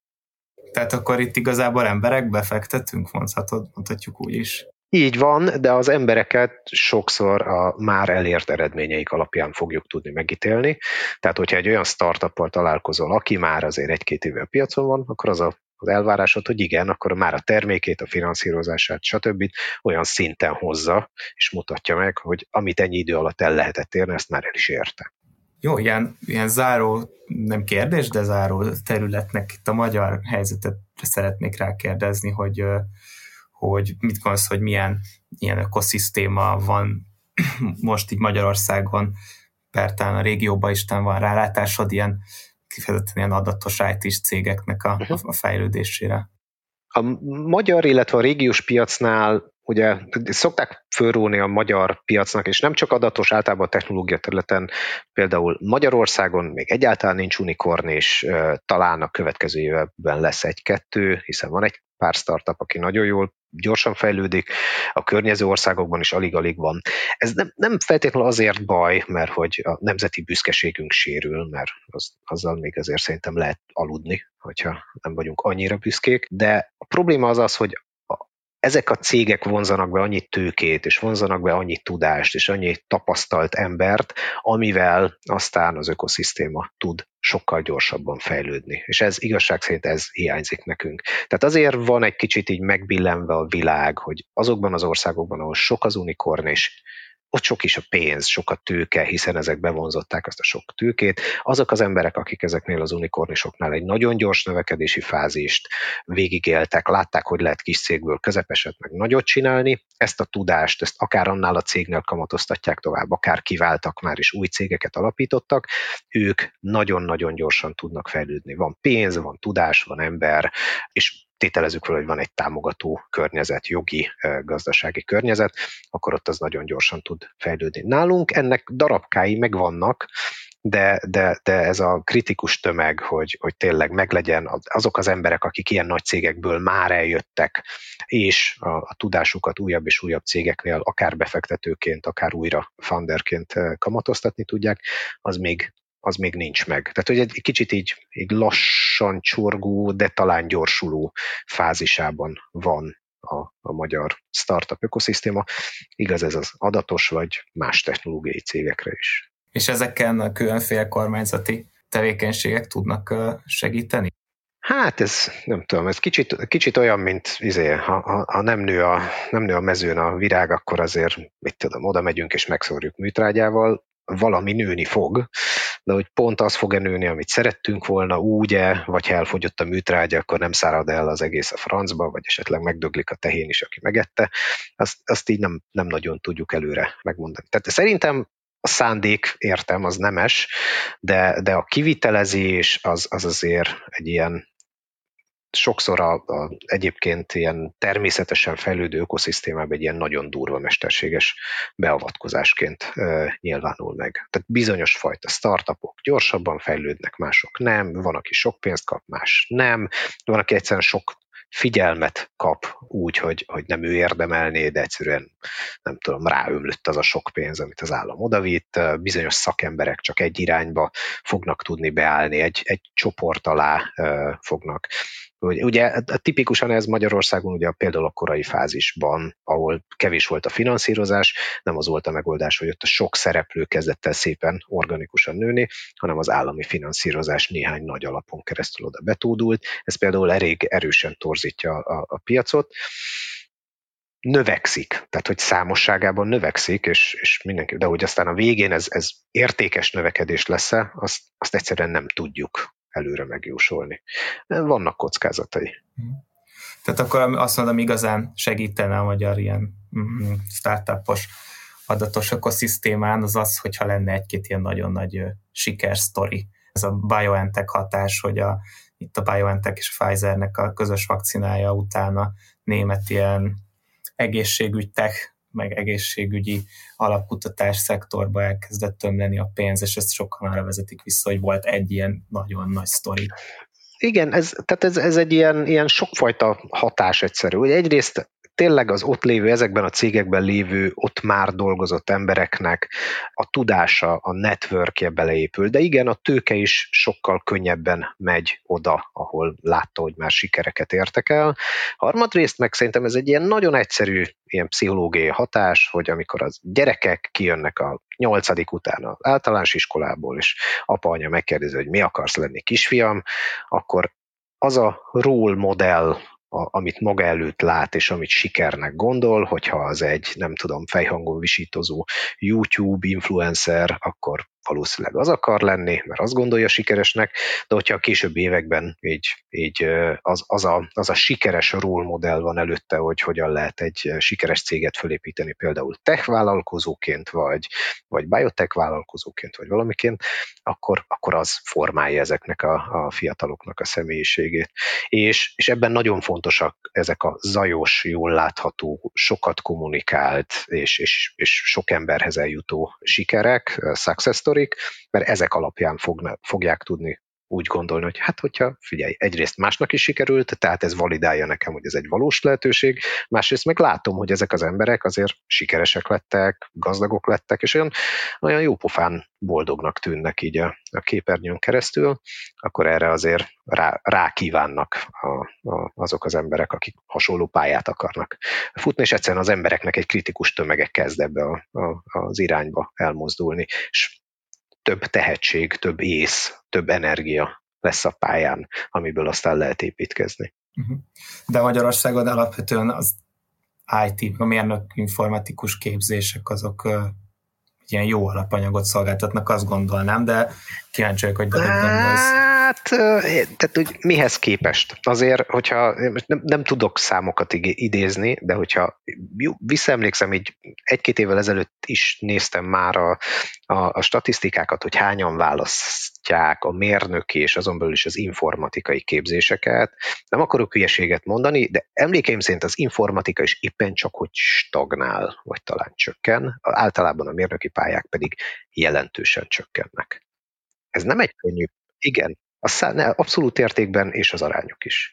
Speaker 1: Tehát akkor itt igazából emberek befektetünk, mondhatod, mondhatjuk úgy is.
Speaker 2: Így van, de az embereket sokszor a már elért eredményeik alapján fogjuk tudni megítélni. Tehát, hogyha egy olyan startuppal találkozol, aki már azért egy-két éve a piacon van, akkor az a az elvárásod, hogy igen, akkor már a termékét, a finanszírozását, stb. olyan szinten hozza, és mutatja meg, hogy amit ennyi idő alatt el lehetett érni, ezt már el is érte.
Speaker 1: Jó, ilyen, ilyen záró, nem kérdés, de záró területnek itt a magyar helyzetet szeretnék rákérdezni, hogy, hogy mit gondolsz, hogy milyen ilyen ökoszisztéma van <clears throat> most így Magyarországon, pertán a régióban is van rálátásod, ilyen kifejezetten ilyen adatos IT cégeknek a, uh-huh. a fejlődésére.
Speaker 2: A magyar, illetve a régiós piacnál ugye szokták fölróni a magyar piacnak, és nem csak adatos, általában a technológia területen, például Magyarországon még egyáltalán nincs unikorn, és talán a következő évben lesz egy-kettő, hiszen van egy pár startup, aki nagyon jól, gyorsan fejlődik, a környező országokban is alig-alig van. Ez nem, nem feltétlenül azért baj, mert hogy a nemzeti büszkeségünk sérül, mert az, azzal még azért szerintem lehet aludni, hogyha nem vagyunk annyira büszkék, de a probléma az az, hogy ezek a cégek vonzanak be annyi tőkét, és vonzanak be annyi tudást, és annyi tapasztalt embert, amivel aztán az ökoszisztéma tud sokkal gyorsabban fejlődni. És ez igazság szerint ez hiányzik nekünk. Tehát azért van egy kicsit így megbillenve a világ, hogy azokban az országokban, ahol sok az unikorn, és ott sok is a pénz, sok a tőke, hiszen ezek bevonzották azt a sok tőkét. Azok az emberek, akik ezeknél az unikornisoknál egy nagyon gyors növekedési fázist végigéltek, látták, hogy lehet kis cégből közepeset meg nagyot csinálni, ezt a tudást, ezt akár annál a cégnél kamatoztatják tovább, akár kiváltak már is új cégeket alapítottak, ők nagyon-nagyon gyorsan tudnak fejlődni. Van pénz, van tudás, van ember, és tételezzük fel, hogy van egy támogató környezet, jogi, gazdasági környezet, akkor ott az nagyon gyorsan tud fejlődni. Nálunk ennek darabkái megvannak, de, de, de ez a kritikus tömeg, hogy, hogy tényleg meglegyen azok az emberek, akik ilyen nagy cégekből már eljöttek, és a, a tudásukat újabb és újabb cégeknél, akár befektetőként, akár újra founderként kamatoztatni tudják, az még, az még nincs meg. Tehát, hogy egy kicsit így, így lassan csorgó, de talán gyorsuló fázisában van a, a magyar startup ökoszisztéma. Igaz ez az adatos vagy más technológiai cégekre is.
Speaker 1: És ezeken a különféle kormányzati tevékenységek tudnak segíteni?
Speaker 2: Hát ez, nem tudom, ez kicsit, kicsit olyan, mint izé, ha, ha, ha nem, nő a, nem nő a mezőn a virág, akkor azért, mit tudom, oda megyünk és megszórjuk műtrágyával, valami nőni fog, de hogy pont az fog-e amit szerettünk volna, úgy-e, vagy ha elfogyott a műtrágya, akkor nem szárad el az egész a francba, vagy esetleg megdöglik a tehén is, aki megette, azt, azt így nem, nem nagyon tudjuk előre megmondani. Tehát szerintem a szándék, értem, az nemes, de, de a kivitelezés az, az azért egy ilyen sokszor a, a egyébként ilyen természetesen fejlődő ökoszisztémában egy ilyen nagyon durva mesterséges beavatkozásként e, nyilvánul meg. Tehát bizonyos fajta startupok gyorsabban fejlődnek, mások nem, van, aki sok pénzt kap, más nem, van, aki egyszerűen sok figyelmet kap úgy, hogy, hogy nem ő érdemelné, de egyszerűen nem tudom, ráömlött az a sok pénz, amit az állam odavitt, bizonyos szakemberek csak egy irányba fognak tudni beállni, egy, egy csoport alá fognak Ugye tipikusan ez Magyarországon ugye például a korai fázisban, ahol kevés volt a finanszírozás, nem az volt a megoldás, hogy ott a sok szereplő kezdett el szépen organikusan nőni, hanem az állami finanszírozás néhány nagy alapon keresztül oda betódult. Ez például elég erősen torzítja a, a piacot növekszik, tehát hogy számosságában növekszik, és, és mindenki, de hogy aztán a végén ez, ez értékes növekedés lesz-e, azt, azt egyszerűen nem tudjuk előre megjósolni. Vannak kockázatai.
Speaker 1: Tehát akkor azt mondom, igazán segítene a magyar ilyen mm, startupos adatos ökoszisztémán, az az, hogyha lenne egy-két ilyen nagyon nagy sikersztori. Ez a BioNTech hatás, hogy a, itt a BioNTech és Pfizernek a közös vakcinája utána német ilyen egészségügytech meg egészségügyi alapkutatás szektorba elkezdett tömleni a pénz, és ezt sokan arra vezetik vissza, hogy volt egy ilyen nagyon nagy sztori.
Speaker 2: Igen, ez, tehát ez, ez egy ilyen, ilyen sokfajta hatás egyszerű. Ugye egyrészt tényleg az ott lévő, ezekben a cégekben lévő, ott már dolgozott embereknek a tudása, a networkje beleépül. De igen, a tőke is sokkal könnyebben megy oda, ahol látta, hogy már sikereket értek el. Harmadrészt meg szerintem ez egy ilyen nagyon egyszerű ilyen pszichológiai hatás, hogy amikor az gyerekek kijönnek a nyolcadik után az általános iskolából, és apa-anya megkérdezi, hogy mi akarsz lenni kisfiam, akkor az a role modell, a, amit maga előtt lát, és amit sikernek gondol, hogyha az egy, nem tudom, fejhangon visítozó YouTube influencer, akkor valószínűleg az akar lenni, mert azt gondolja sikeresnek, de hogyha a későbbi években így, így az, az, a, az a sikeres role modell van előtte, hogy hogyan lehet egy sikeres céget fölépíteni, például tech vállalkozóként, vagy, vagy biotech vállalkozóként, vagy valamiként, akkor, akkor az formálja ezeknek a, a fiataloknak a személyiségét. És, és ebben nagyon fontosak ezek a zajos, jól látható, sokat kommunikált, és, és, és sok emberhez eljutó sikerek, success story, sztorik, mert ezek alapján fogna, fogják tudni úgy gondolni, hogy hát hogyha, figyelj, egyrészt másnak is sikerült, tehát ez validálja nekem, hogy ez egy valós lehetőség, másrészt meg látom, hogy ezek az emberek azért sikeresek lettek, gazdagok lettek, és olyan, olyan jópofán boldognak tűnnek így a, a képernyőn keresztül, akkor erre azért rá, rá kívánnak a, a, azok az emberek, akik hasonló pályát akarnak futni, és egyszerűen az embereknek egy kritikus tömege kezd ebbe a, a, az irányba elmozdulni. És több tehetség, több ész, több energia lesz a pályán, amiből aztán lehet építkezni. Mhm.
Speaker 1: De Magyarországon alapvetően az IT, a mérnök informatikus képzések azok ilyen jó alapanyagot szolgáltatnak, azt gondolnám, de kíváncsi vagyok, hogy gondolsz.
Speaker 2: Hát, tehát hogy mihez képest? Azért, hogyha nem, nem tudok számokat idézni, de hogyha visszaemlékszem, így egy-két évvel ezelőtt is néztem már a, a, a statisztikákat, hogy hányan választják a mérnöki és azon belül is az informatikai képzéseket. Nem akarok hülyeséget mondani, de emlékeim szerint az informatika is éppen csak hogy stagnál, vagy talán csökken. Általában a mérnöki pályák pedig jelentősen csökkennek. Ez nem egy könnyű, igen, a szá- abszolút értékben és az arányok is.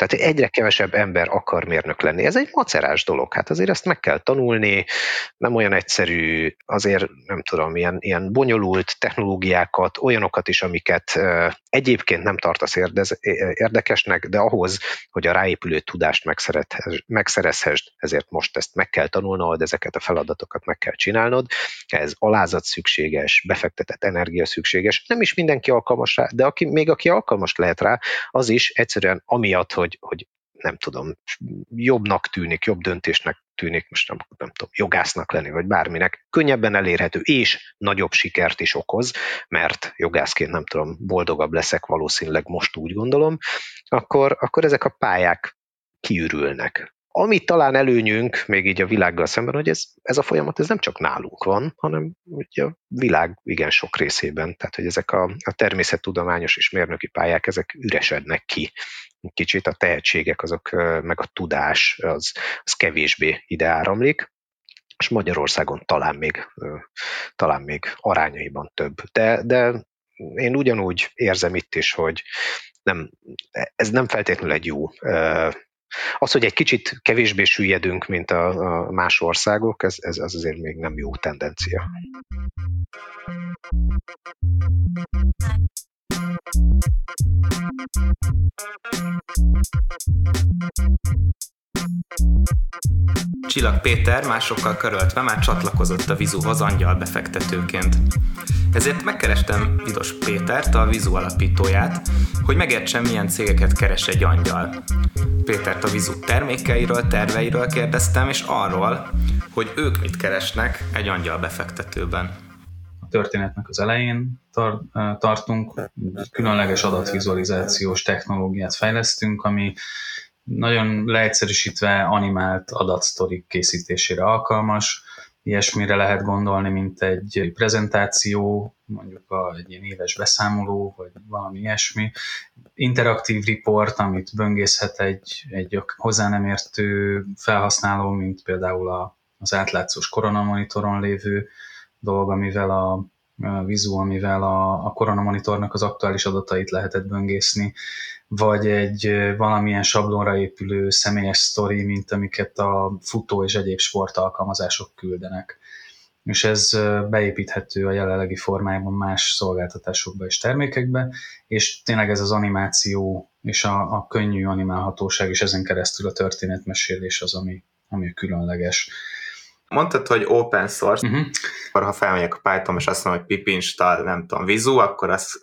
Speaker 2: Tehát egyre kevesebb ember akar mérnök lenni. Ez egy macerás dolog, hát azért ezt meg kell tanulni, nem olyan egyszerű, azért nem tudom, ilyen, ilyen bonyolult technológiákat, olyanokat is, amiket egyébként nem tartasz érdekesnek, de ahhoz, hogy a ráépülő tudást megszerezhessd, ezért most ezt meg kell tanulnod, ezeket a feladatokat meg kell csinálnod, ez alázat szükséges, befektetett energia szükséges, nem is mindenki alkalmas rá, de aki, még aki alkalmas lehet rá, az is egyszerűen amiatt, hogy hogy, hogy nem tudom, jobbnak tűnik, jobb döntésnek tűnik, most nem, nem tudom, jogásznak lenni, vagy bárminek, könnyebben elérhető, és nagyobb sikert is okoz, mert jogászként nem tudom, boldogabb leszek valószínűleg most úgy gondolom, akkor, akkor ezek a pályák kiürülnek. Ami talán előnyünk, még így a világgal szemben, hogy ez, ez a folyamat ez nem csak nálunk van, hanem ugye a világ igen sok részében. Tehát, hogy ezek a, a természettudományos és mérnöki pályák, ezek üresednek ki. Kicsit a tehetségek, azok, meg a tudás, az, az kevésbé ide áramlik és Magyarországon talán még, talán még arányaiban több. De, de én ugyanúgy érzem itt is, hogy nem, ez nem feltétlenül egy jó az, hogy egy kicsit kevésbé süllyedünk, mint a, a más országok, ez, ez az azért még nem jó tendencia.
Speaker 1: Csillag Péter másokkal köröltve már csatlakozott a Vizuhoz angyal befektetőként. Ezért megkerestem Vidos Pétert, a Vizu alapítóját, hogy megértsem, milyen cégeket keres egy angyal. Pétert a Vizu termékeiről, terveiről kérdeztem, és arról, hogy ők mit keresnek egy angyal befektetőben.
Speaker 3: A történetnek az elején tar- tartunk, különleges adatvizualizációs technológiát fejlesztünk, ami nagyon leegyszerűsítve animált adatsztorik készítésére alkalmas. Ilyesmire lehet gondolni, mint egy prezentáció, mondjuk a, egy ilyen éves beszámoló, vagy valami ilyesmi. Interaktív report, amit böngészhet egy, egy hozzá nem értő felhasználó, mint például a, az átlátszós koronamonitoron lévő dolog, amivel a, a vizu, amivel a, a koronamonitornak az aktuális adatait lehetett böngészni vagy egy valamilyen sablonra épülő személyes sztori, mint amiket a futó és egyéb sportalkalmazások küldenek. És ez beépíthető a jelenlegi formájában más szolgáltatásokba és termékekbe, és tényleg ez az animáció és a, a könnyű animálhatóság, és ezen keresztül a történetmesélés az, ami, ami különleges.
Speaker 1: Mondtad, hogy open source, uh-huh. akkor ha felmegyek a Python, és azt mondom, hogy pip install, nem tudom, vizu, akkor az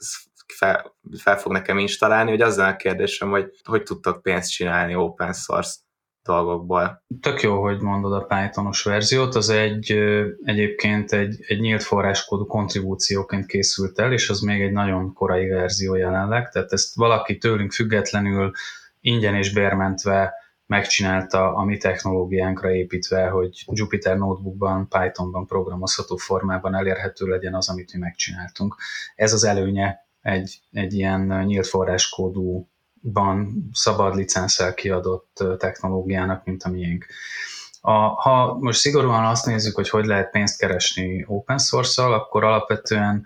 Speaker 1: fel, fel fog nekem installálni, hogy azzal a kérdésem, hogy hogy tudtok pénzt csinálni open source dolgokból.
Speaker 3: Tök jó, hogy mondod a Pythonos verziót, az egy egyébként egy, egy nyílt forráskódú kontribúcióként készült el, és az még egy nagyon korai verzió jelenleg, tehát ezt valaki tőlünk függetlenül ingyen és bérmentve megcsinálta a mi technológiánkra építve, hogy Jupyter Notebookban, Pythonban programozható formában elérhető legyen az, amit mi megcsináltunk. Ez az előnye egy, egy ilyen nyílt forráskódúban szabad licenszel kiadott technológiának, mint a miénk. A, ha most szigorúan azt nézzük, hogy hogy lehet pénzt keresni open source-szal, akkor alapvetően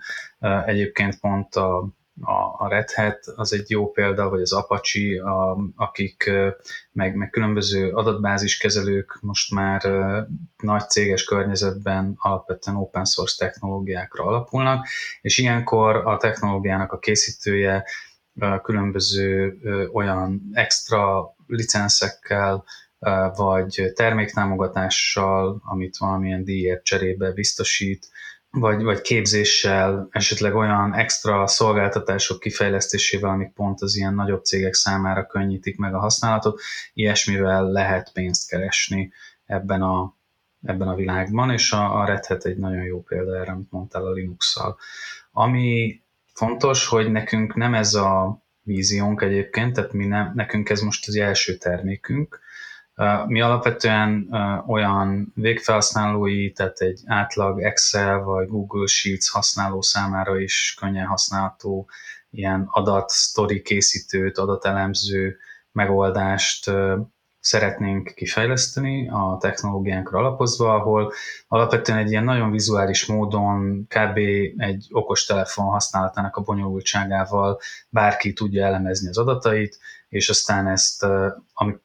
Speaker 3: egyébként pont a, a, a Red Hat az egy jó példa, vagy az Apache, a, akik meg, meg különböző adatbáziskezelők most már nagy céges környezetben alapvetően open source technológiákra alapulnak, és ilyenkor a technológiának a készítője különböző olyan extra licenszekkel, vagy terméktámogatással, amit valamilyen díjért cserébe biztosít, vagy, vagy képzéssel, esetleg olyan extra szolgáltatások kifejlesztésével, amik pont az ilyen nagyobb cégek számára könnyítik meg a használatot, ilyesmivel lehet pénzt keresni ebben a, ebben a világban, és a, a Red Hat egy nagyon jó példa erre, amit mondtál a Linux-szal. Ami fontos, hogy nekünk nem ez a víziónk egyébként, tehát mi nem, nekünk ez most az első termékünk, mi alapvetően olyan végfelhasználói, tehát egy átlag Excel vagy Google Sheets használó számára is könnyen használható ilyen adat, story készítőt, adatelemző megoldást szeretnénk kifejleszteni a technológiánkra alapozva, ahol alapvetően egy ilyen nagyon vizuális módon kb. egy okos telefon használatának a bonyolultságával bárki tudja elemezni az adatait, és aztán ezt,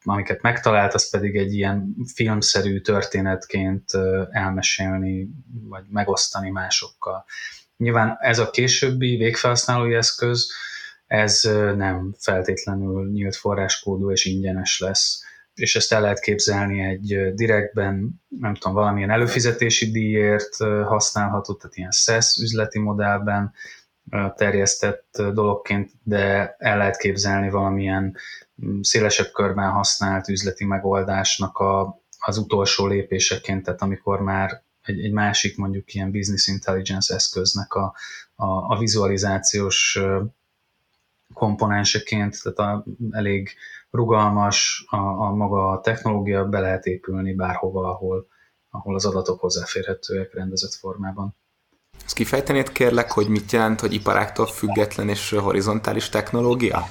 Speaker 3: amiket megtalált, az pedig egy ilyen filmszerű történetként elmesélni, vagy megosztani másokkal. Nyilván ez a későbbi végfelhasználói eszköz, ez nem feltétlenül nyílt forráskódú és ingyenes lesz és ezt el lehet képzelni egy direktben, nem tudom, valamilyen előfizetési díjért használható, tehát ilyen SES üzleti modellben terjesztett dologként, de el lehet képzelni valamilyen mm, szélesebb körben használt üzleti megoldásnak a az utolsó lépéseként, tehát amikor már egy, egy másik mondjuk ilyen business intelligence eszköznek a, a, a vizualizációs komponenseként, tehát a, elég rugalmas a, a maga a technológia, be lehet épülni bárhova, ahol, ahol az adatok hozzáférhetőek rendezett formában.
Speaker 1: Ezt kifejtenéd kérlek, hogy mit jelent, hogy iparáktól független és horizontális technológia?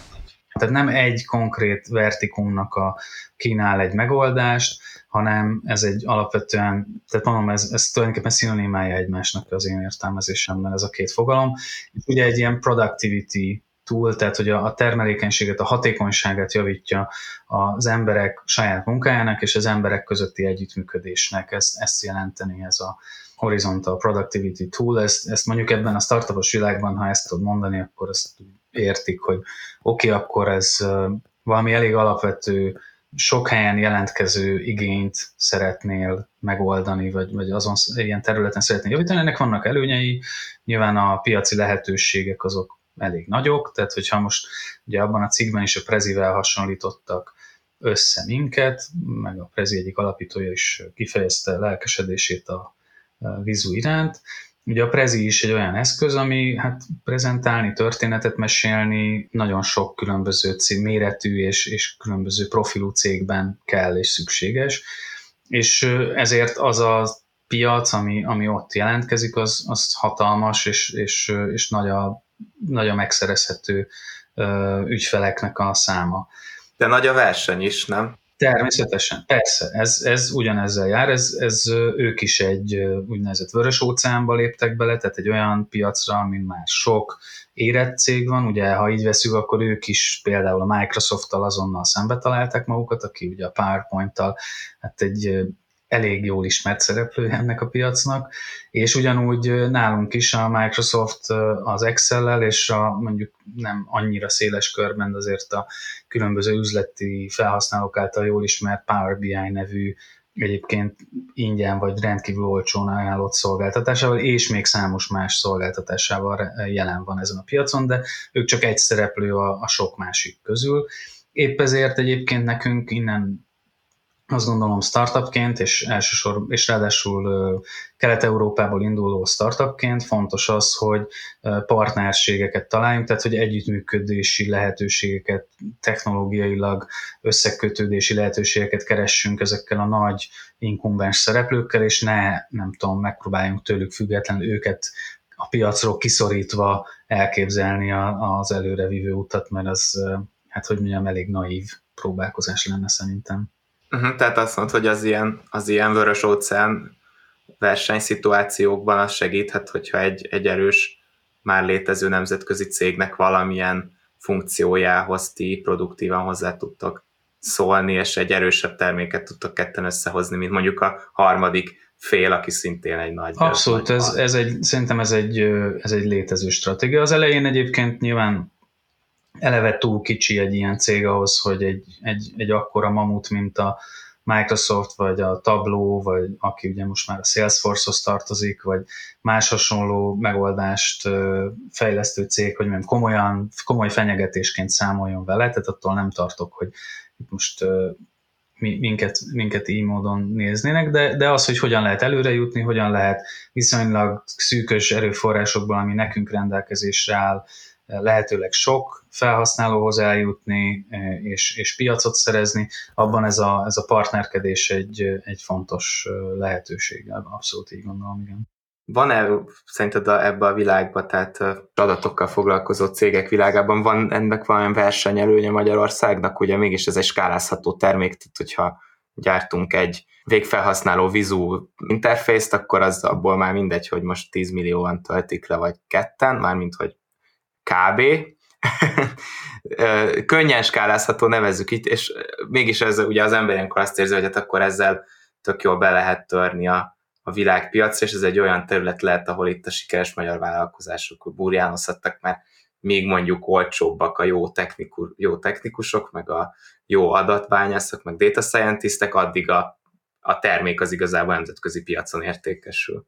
Speaker 3: Tehát nem egy konkrét vertikumnak a kínál egy megoldást, hanem ez egy alapvetően, tehát mondom, ez, ez tulajdonképpen szinonimája egymásnak az én értelmezésemben ez a két fogalom. És ugye egy ilyen productivity tool, tehát hogy a, termelékenységet, a hatékonyságát javítja az emberek saját munkájának és az emberek közötti együttműködésnek. Ezt, ezt jelenteni ez a Horizontal Productivity Tool. Ezt, ezt mondjuk ebben a startupos világban, ha ezt tudod mondani, akkor azt értik, hogy oké, okay, akkor ez valami elég alapvető sok helyen jelentkező igényt szeretnél megoldani, vagy, vagy azon ilyen területen szeretnél javítani, ennek vannak előnyei, nyilván a piaci lehetőségek azok elég nagyok, tehát hogyha most ugye abban a cikkben is a Prezivel hasonlítottak össze minket, meg a Prezi egyik alapítója is kifejezte lelkesedését a vizu iránt, Ugye a Prezi is egy olyan eszköz, ami hát prezentálni, történetet mesélni nagyon sok különböző cég, méretű és, és különböző profilú cégben kell és szükséges, és ezért az a piac, ami, ami ott jelentkezik, az, az hatalmas és, és, és nagy, a, nagy a megszerezhető ügyfeleknek a száma.
Speaker 1: De nagy a verseny is, nem?
Speaker 3: Természetesen, persze, ez, ez ugyanezzel jár, ez, ez ők is egy úgynevezett vörös óceánba léptek bele, tehát egy olyan piacra, amin már sok érett cég van, ugye ha így veszük, akkor ők is például a Microsoft-tal azonnal szembe találták magukat, aki ugye a PowerPoint-tal hát egy elég jól ismert szereplő ennek a piacnak, és ugyanúgy nálunk is a Microsoft az Excel-lel, és a mondjuk nem annyira széles körben, de azért a különböző üzleti felhasználók által jól ismert Power BI nevű egyébként ingyen vagy rendkívül olcsón ajánlott szolgáltatásával, és még számos más szolgáltatásával jelen van ezen a piacon, de ők csak egy szereplő a, a sok másik közül. Épp ezért egyébként nekünk innen azt gondolom startupként, és elsősor, és ráadásul Kelet-Európából induló startupként fontos az, hogy partnerségeket találjunk, tehát hogy együttműködési lehetőségeket, technológiailag összekötődési lehetőségeket keressünk ezekkel a nagy inkumbens szereplőkkel, és ne, nem tudom, megpróbáljunk tőlük függetlenül őket a piacról kiszorítva elképzelni az előrevívő utat, mert az, hát hogy mondjam, elég naív próbálkozás lenne szerintem.
Speaker 1: Uh-huh, tehát azt mondod, hogy az ilyen, az ilyen vörös óceán versenyszituációkban az segíthet, hogyha egy, egy erős, már létező nemzetközi cégnek valamilyen funkciójához ti produktívan hozzá tudtok szólni, és egy erősebb terméket tudtok ketten összehozni, mint mondjuk a harmadik fél, aki szintén egy nagy...
Speaker 3: Abszolút, ez, ez egy, szerintem ez egy, ez egy létező stratégia. Az elején egyébként nyilván eleve túl kicsi egy ilyen cég ahhoz, hogy egy, egy, egy akkora mamut, mint a Microsoft, vagy a Tableau, vagy aki ugye most már a Salesforce-hoz tartozik, vagy más hasonló megoldást fejlesztő cég, hogy mondjam, komolyan, komoly fenyegetésként számoljon vele, tehát attól nem tartok, hogy itt most minket, minket így módon néznének, de, de az, hogy hogyan lehet előre jutni, hogyan lehet viszonylag szűkös erőforrásokból, ami nekünk rendelkezésre áll, lehetőleg sok felhasználóhoz eljutni e, és, és piacot szerezni, abban ez a, ez a partnerkedés egy, egy fontos e, lehetőség, abszolút így gondolom, igen.
Speaker 1: Van-e szerinted ebbe a világba, tehát adatokkal foglalkozó cégek világában van ennek valamilyen versenyelőnye Magyarországnak? Ugye mégis ez egy skálázható termék, tehát hogyha gyártunk egy végfelhasználó vizu interfészt, akkor az abból már mindegy, hogy most 10 millióan töltik le, vagy ketten, mármint hogy kb. <laughs> könnyen skálázható, nevezzük itt, és mégis ez ugye az ember ilyenkor azt érzi, hogy hát akkor ezzel tök jól be lehet törni a, a világpiacra, és ez egy olyan terület lehet, ahol itt a sikeres magyar vállalkozások burjánozhattak, mert még mondjuk olcsóbbak a jó, technikus, jó technikusok, meg a jó adatbányászok, meg data scientistek, addig a, a termék az igazából nemzetközi piacon értékesül.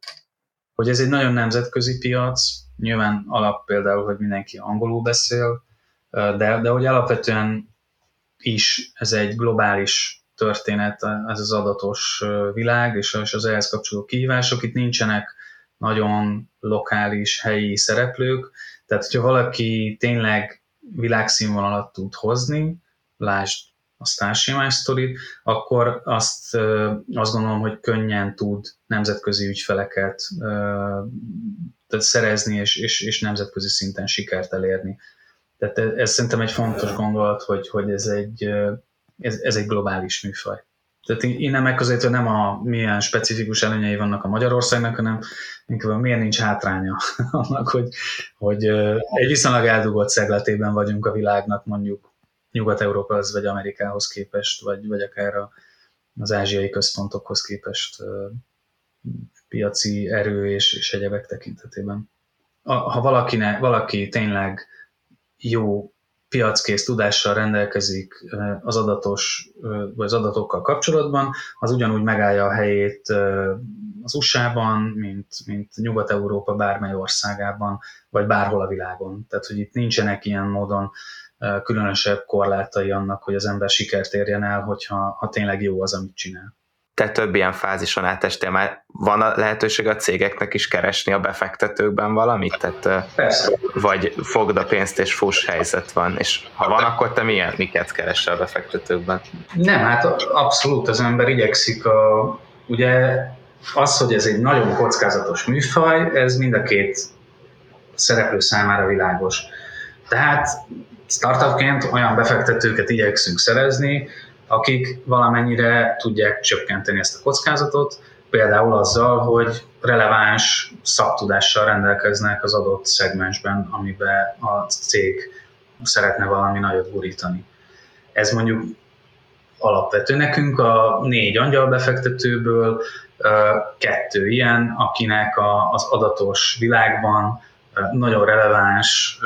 Speaker 3: Hogy ez egy nagyon nemzetközi piac, Nyilván alap például, hogy mindenki angolul beszél, de, de hogy alapvetően is ez egy globális történet, ez az adatos világ és az ehhez kapcsolódó kihívások. Itt nincsenek nagyon lokális, helyi szereplők, tehát hogyha valaki tényleg világszínvonalat tud hozni, lásd a Starship sztorit, akkor azt, azt gondolom, hogy könnyen tud nemzetközi ügyfeleket tehát szerezni, és, és, és nemzetközi szinten sikert elérni. Tehát ez szerintem egy fontos gondolat, hogy, hogy ez, egy, ez, ez egy globális műfaj. Tehát én nem megközelítve nem a milyen specifikus előnyei vannak a Magyarországnak, hanem inkább miért nincs hátránya <laughs> annak, hogy, hogy egy viszonylag eldugott szegletében vagyunk a világnak mondjuk Nyugat-Európahoz vagy Amerikához képest, vagy, vagy akár az ázsiai központokhoz képest piaci erő és, és egyebek tekintetében. Ha valakine, valaki tényleg jó piackész tudással rendelkezik az adatos, vagy az adatokkal kapcsolatban, az ugyanúgy megállja a helyét az USA-ban, mint, mint Nyugat-Európa bármely országában, vagy bárhol a világon. Tehát, hogy itt nincsenek ilyen módon különösebb korlátai annak, hogy az ember sikert érjen el, hogyha ha tényleg jó az, amit csinál
Speaker 1: te több ilyen fázison átestél, már van a lehetőség a cégeknek is keresni a befektetőkben valamit? Tehát,
Speaker 3: Persze.
Speaker 1: Vagy fogd a pénzt és fuss helyzet van, és ha van, akkor te milyen, miket keresel a befektetőkben?
Speaker 3: Nem, hát abszolút az ember igyekszik a, ugye az, hogy ez egy nagyon kockázatos műfaj, ez mind a két szereplő számára világos. Tehát startupként olyan befektetőket igyekszünk szerezni, akik valamennyire tudják csökkenteni ezt a kockázatot, például azzal, hogy releváns szaktudással rendelkeznek az adott szegmensben, amiben a cég szeretne valami nagyot gurítani. Ez mondjuk alapvető. Nekünk a négy angyal befektetőből kettő ilyen, akinek az adatos világban nagyon releváns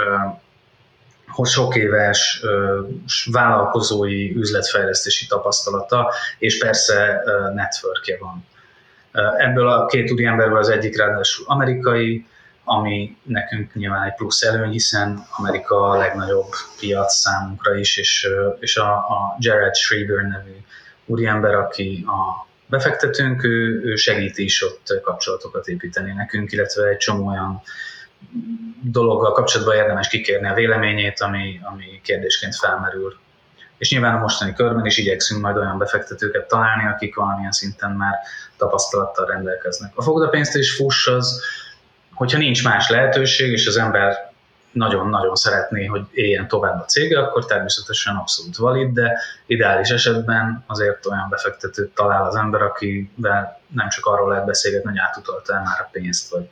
Speaker 3: sok éves vállalkozói üzletfejlesztési tapasztalata, és persze networkje van. Ebből a két úriemberből az egyik ráadásul amerikai, ami nekünk nyilván egy plusz előny, hiszen Amerika a legnagyobb piac számunkra is, és, és a, a Jared Schreiber nevű úriember, aki a befektetőnk, ő, ő segít is ott kapcsolatokat építeni nekünk, illetve egy csomó olyan dologgal kapcsolatban érdemes kikérni a véleményét, ami, ami kérdésként felmerül. És nyilván a mostani körben is igyekszünk majd olyan befektetőket találni, akik valamilyen szinten már tapasztalattal rendelkeznek. A fogdapénzt és fuss az, hogyha nincs más lehetőség, és az ember nagyon-nagyon szeretné, hogy éljen tovább a cége, akkor természetesen abszolút valid, de ideális esetben azért olyan befektetőt talál az ember, akivel nem csak arról lehet beszélgetni, hogy átutalta el már a pénzt, vagy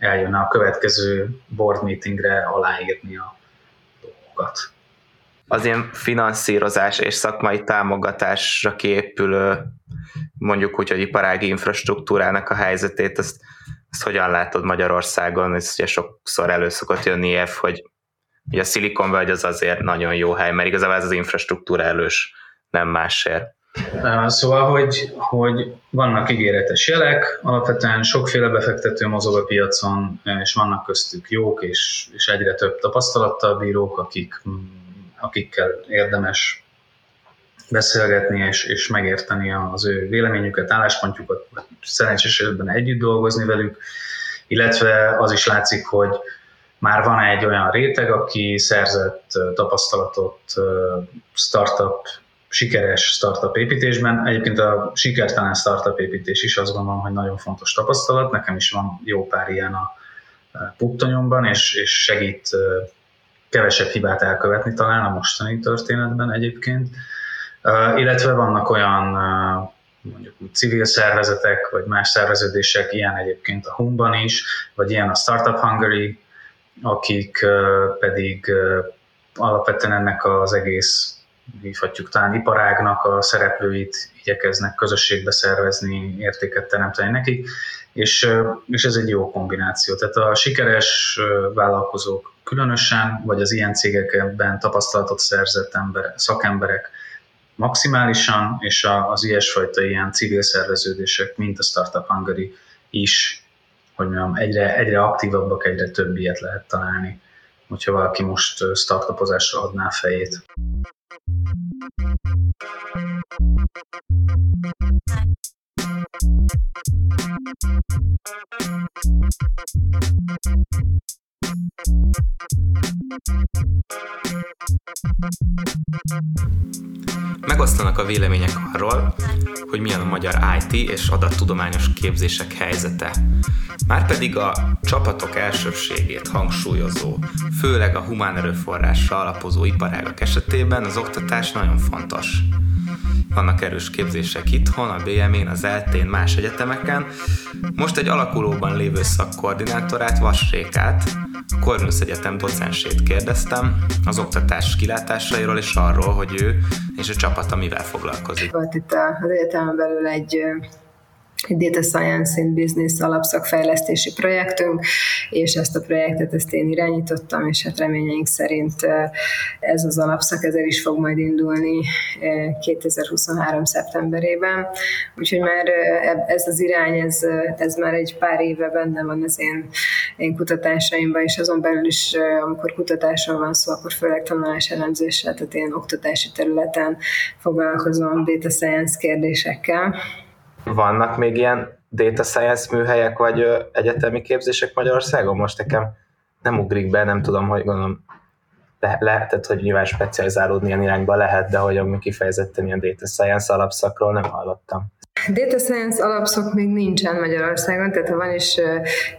Speaker 3: eljönne a következő board meetingre aláírni a dolgokat.
Speaker 1: Az ilyen finanszírozás és szakmai támogatásra kiépülő mondjuk úgy, hogy iparági infrastruktúrának a helyzetét, azt, azt hogyan látod Magyarországon? Ez ugye sokszor előszokott jönni év, hogy ugye a Silicon Valley az azért nagyon jó hely, mert igazából ez az infrastruktúra elős, nem másért.
Speaker 3: Szóval, hogy, hogy vannak ígéretes jelek, alapvetően sokféle befektető mozog a piacon, és vannak köztük jók, és, és egyre több tapasztalattal bírók, akik, akikkel érdemes beszélgetni és, és megérteni az ő véleményüket, álláspontjukat, szerencsés esetben együtt dolgozni velük, illetve az is látszik, hogy már van egy olyan réteg, aki szerzett tapasztalatot startup sikeres startup építésben. Egyébként a sikertelen startup építés is azt gondolom, hogy nagyon fontos tapasztalat. Nekem is van jó pár ilyen a puttonyomban, és, és segít kevesebb hibát elkövetni talán a mostani történetben egyébként. Illetve vannak olyan mondjuk úgy civil szervezetek, vagy más szerveződések, ilyen egyébként a Humban is, vagy ilyen a Startup Hungary, akik pedig alapvetően ennek az egész hívhatjuk talán iparágnak a szereplőit igyekeznek közösségbe szervezni, értéket teremteni nekik, és, és ez egy jó kombináció. Tehát a sikeres vállalkozók különösen, vagy az ilyen cégekben tapasztalatot szerzett ember, szakemberek maximálisan, és az ilyesfajta ilyen civil szerveződések, mint a Startup Hungary is, hogy mondjam, egyre, egyre aktívabbak, egyre több ilyet lehet találni, hogyha valaki most startupozásra adná a fejét.
Speaker 1: Megosztanak a vélemények arról, hogy milyen a magyar IT és adattudományos képzések helyzete. Márpedig a csapatok elsőbségét hangsúlyozó, főleg a humán erőforrásra alapozó iparágak esetében az oktatás nagyon fontos. Vannak erős képzések itthon, a BM-én, az ELTén, más egyetemeken. Most egy alakulóban lévő szakkoordinátorát, Vasrékát, a Corvinus Egyetem docensét kérdeztem az oktatás kilátásairól és arról, hogy ő és a csapata mivel foglalkozik.
Speaker 4: Volt itt az egyetemen belül egy egy Data Science in Business alapszakfejlesztési projektünk, és ezt a projektet ezt én irányítottam, és hát reményeink szerint ez az alapszak ezzel is fog majd indulni 2023. szeptemberében. Úgyhogy már ez az irány, ez, ez már egy pár éve benne van az én, én kutatásaimban, és azon belül is, amikor kutatásról van szó, akkor főleg tanulás elemzéssel, tehát én oktatási területen foglalkozom data science kérdésekkel.
Speaker 1: Vannak még ilyen data science műhelyek vagy egyetemi képzések Magyarországon? Most nekem nem ugrik be, nem tudom, hogy gondolom le, lehetett, hogy nyilván specializálódni ilyen irányba lehet, de hogy ami kifejezetten ilyen data science alapszakról nem hallottam.
Speaker 4: Data Science alapszak még nincsen Magyarországon, tehát ha van is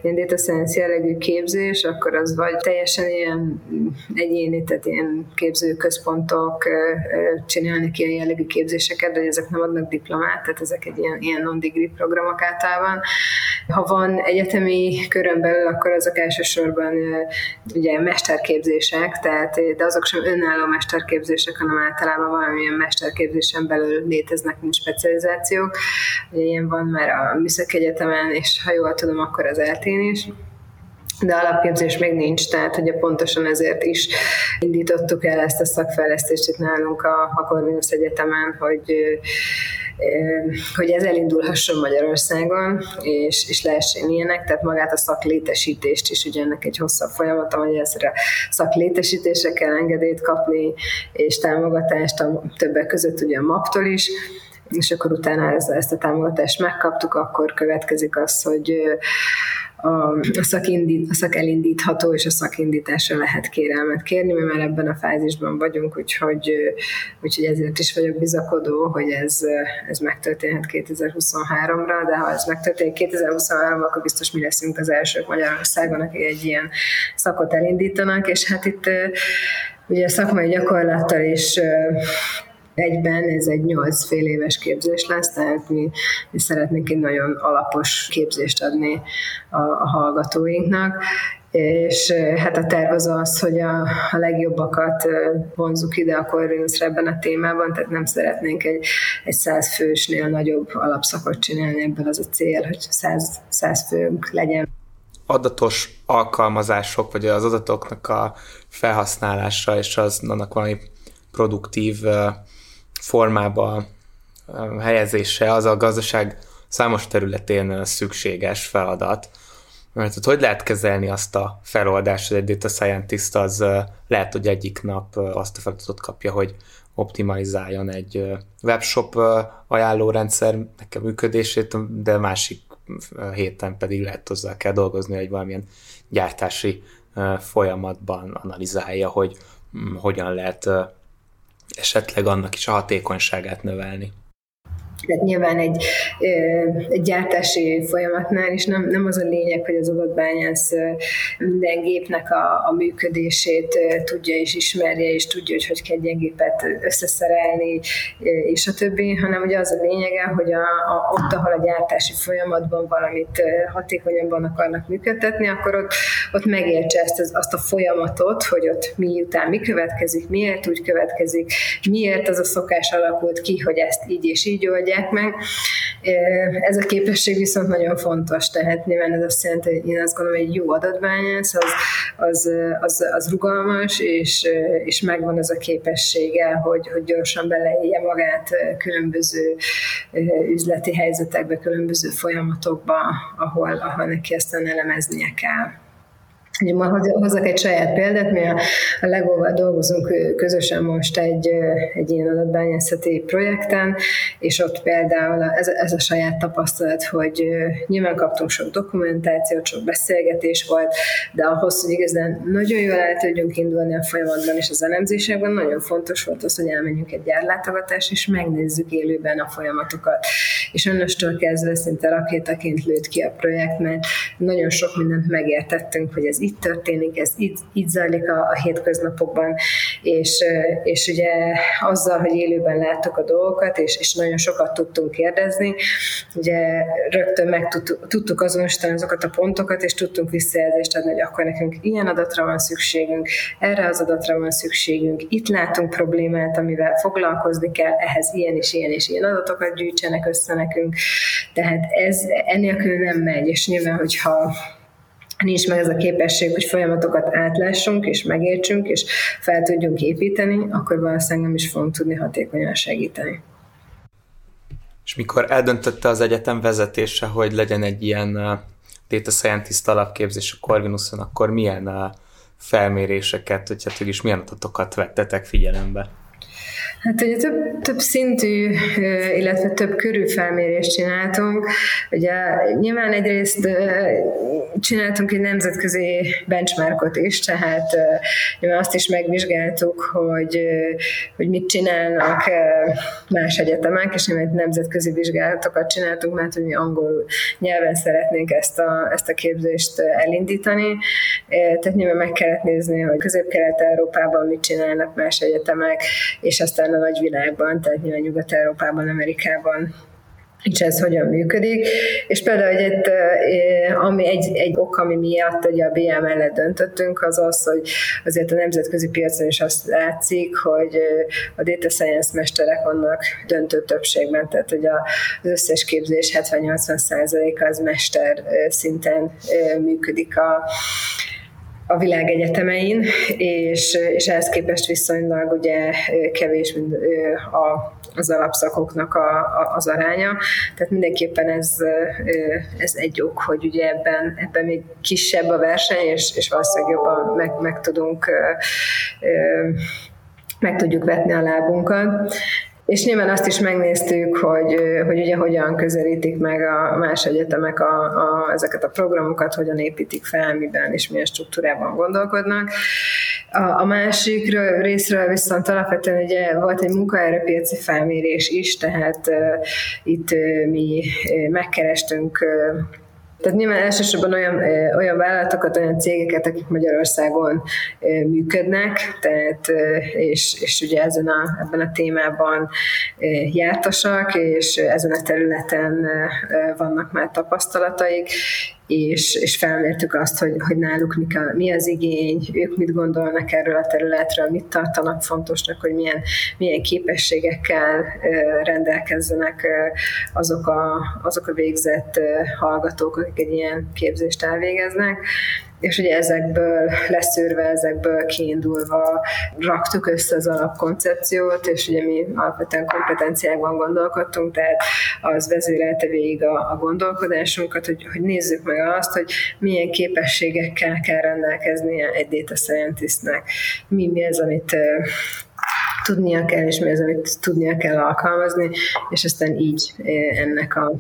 Speaker 4: ilyen Data Science jellegű képzés, akkor az vagy teljesen ilyen egyéni, tehát ilyen képzőközpontok csinálnak ilyen jellegű képzéseket, de ezek nem adnak diplomát, tehát ezek egy ilyen, ilyen non-degree programok általában. Ha van egyetemi körön belül, akkor azok elsősorban ugye mesterképzések, tehát, de azok sem önálló mesterképzések, hanem általában valamilyen mesterképzésen belül léteznek, mint specializációk. Ilyen van már a Műszaki Egyetemen, és ha jól tudom, akkor az eltén is de alapképzés még nincs, tehát ugye pontosan ezért is indítottuk el ezt a szakfejlesztést itt nálunk a, a Corvinus Egyetemen, hogy hogy ez elindulhasson Magyarországon, és, és lehessen ilyenek, tehát magát a szaklétesítést is, ugye ennek egy hosszabb folyamata, hogy ezre szaklétesítésre kell engedélyt kapni, és támogatást a többek között ugye a MAP-tól is, és akkor utána ezt a támogatást megkaptuk, akkor következik az, hogy a, szakindít, a szak elindítható és a szakindításra lehet kérelmet kérni, mi már ebben a fázisban vagyunk, úgyhogy, úgyhogy ezért is vagyok bizakodó, hogy ez, ez megtörténhet 2023-ra, de ha ez megtörténik 2023 akkor biztos mi leszünk az elsők Magyarországon, akik egy ilyen szakot elindítanak, és hát itt ugye szakmai gyakorlattal is egyben, ez egy nyolc fél éves képzés lesz, tehát mi, mi szeretnénk egy nagyon alapos képzést adni a, a hallgatóinknak, és hát a terv az az, hogy a, a legjobbakat vonzuk ide a Corvinusra ebben a témában, tehát nem szeretnénk egy, egy száz fősnél nagyobb alapszakot csinálni, ebből az a cél, hogy száz, száz főnk legyen.
Speaker 1: Adatos alkalmazások, vagy az adatoknak a felhasználása, és az annak valami produktív formába helyezése az a gazdaság számos területén szükséges feladat. Mert hogy, hogy lehet kezelni azt a feloldást, hogy egy data scientist az lehet, hogy egyik nap azt a feladatot kapja, hogy optimalizáljon egy webshop ajánlórendszernek a működését, de másik héten pedig lehet hozzá kell dolgozni, hogy valamilyen gyártási folyamatban analizálja, hogy hogyan lehet esetleg annak is a hatékonyságát növelni.
Speaker 4: Tehát nyilván egy, egy gyártási folyamatnál is nem, nem az a lényeg, hogy az adatbányász minden gépnek a, a működését tudja és ismerje, és tudja, hogy hogy kell egy gépet összeszerelni, és a többi, hanem ugye az a lényege, hogy a, a, ott, ahol a gyártási folyamatban valamit hatékonyabban akarnak működtetni, akkor ott, ott megértse ezt, az, azt a folyamatot, hogy ott miután mi következik, miért úgy következik, miért az a szokás alakult ki, hogy ezt így és így oldja, oldják meg. Ez a képesség viszont nagyon fontos, tehát nyilván ez azt jelenti, hogy én azt gondolom, hogy egy jó adatbányász az, az, az, az rugalmas, és, és megvan ez a képessége, hogy, hogy gyorsan beleélje magát különböző üzleti helyzetekbe, különböző folyamatokba, ahol, ahol neki aztán elemeznie kell. Ugye ma hozzak egy saját példát, mi a, Legóval dolgozunk közösen most egy, egy ilyen adatbányászati projekten, és ott például ez, ez a saját tapasztalat, hogy nyilván kaptunk sok dokumentációt, sok beszélgetés volt, de ahhoz, hogy igazán nagyon jól el tudjunk indulni a folyamatban és az elemzésekben, nagyon fontos volt az, hogy elmenjünk egy gyárlátogatás, és megnézzük élőben a folyamatokat. És onnastól kezdve szinte rakétaként lőtt ki a projekt, mert nagyon sok mindent megértettünk, hogy ez így történik, ez így, így zajlik a, a hétköznapokban, és, és ugye azzal, hogy élőben láttuk a dolgokat, és, és nagyon sokat tudtunk kérdezni, ugye rögtön meg tudtuk, tudtuk azonosítani azokat a pontokat, és tudtunk visszajelzést adni, hogy akkor nekünk ilyen adatra van szükségünk, erre az adatra van szükségünk, itt látunk problémát, amivel foglalkozni kell, ehhez ilyen és ilyen és ilyen adatokat gyűjtsenek össze nekünk. Tehát ez enélkül nem megy, és nyilván, hogyha nincs meg ez a képesség, hogy folyamatokat átlássunk és megértsünk, és fel tudjunk építeni, akkor valószínűleg nem is fogunk tudni hatékonyan segíteni.
Speaker 1: És mikor eldöntötte az egyetem vezetése, hogy legyen egy ilyen uh, data scientist alapképzés a Corvinuson, akkor milyen uh, felméréseket, hogy hát is milyen adatokat vettetek figyelembe?
Speaker 4: Hát ugye több, több szintű, illetve több körű felmérést csináltunk. Ugye nyilván egyrészt csináltunk egy nemzetközi benchmarkot is, tehát nyilván azt is megvizsgáltuk, hogy, hogy mit csinálnak más egyetemek, és nyilván nemzetközi vizsgálatokat csináltunk, mert hogy mi angol nyelven szeretnénk ezt a, ezt a képzést elindítani. Tehát nyilván meg kellett nézni, hogy Közép-Kelet-Európában mit csinálnak más egyetemek, és aztán a nagyvilágban, tehát nyilván Nyugat-Európában, Amerikában és ez hogyan működik. És például egy, ami egy, egy ok, ami miatt ugye a BM mellett döntöttünk, az az, hogy azért a nemzetközi piacon is azt látszik, hogy a data science mesterek vannak döntő többségben, tehát hogy az összes képzés 70-80 az mester szinten működik a, a világ egyetemein, és, és ehhez képest viszonylag ugye kevés mint a, az alapszakoknak a, a, az aránya. Tehát mindenképpen ez, ez egy ok, hogy ugye ebben, ebben még kisebb a verseny, és, és valószínűleg jobban meg, meg tudunk meg tudjuk vetni a lábunkat. És nyilván azt is megnéztük, hogy, hogy ugye hogyan közelítik meg a más egyetemek a, a, ezeket a programokat, hogyan építik fel, miben és milyen struktúrában gondolkodnak. A, a másik részről viszont alapvetően ugye volt egy munkaerőpiaci felmérés is, tehát uh, itt uh, mi megkerestünk uh, tehát nyilván elsősorban olyan, olyan vállalatokat, olyan cégeket, akik Magyarországon működnek, tehát, és, és ugye ezen a, ebben a témában jártasak, és ezen a területen vannak már tapasztalataik, és, és felmértük azt, hogy, hogy náluk mi, a, mi az igény, ők mit gondolnak erről a területről, mit tartanak fontosnak, hogy milyen, milyen képességekkel rendelkezzenek azok a, azok a végzett hallgatók, akik egy ilyen képzést elvégeznek és ugye ezekből leszűrve, ezekből kiindulva raktuk össze az alapkoncepciót, és ugye mi alapvetően kompetenciákban gondolkodtunk, tehát az vezérelte végig a, a gondolkodásunkat, hogy, hogy nézzük meg azt, hogy milyen képességekkel kell rendelkeznie egy data scientistnek, mi, mi az, amit tudnia kell, és mi az, amit tudnia kell alkalmazni, és aztán így ennek a,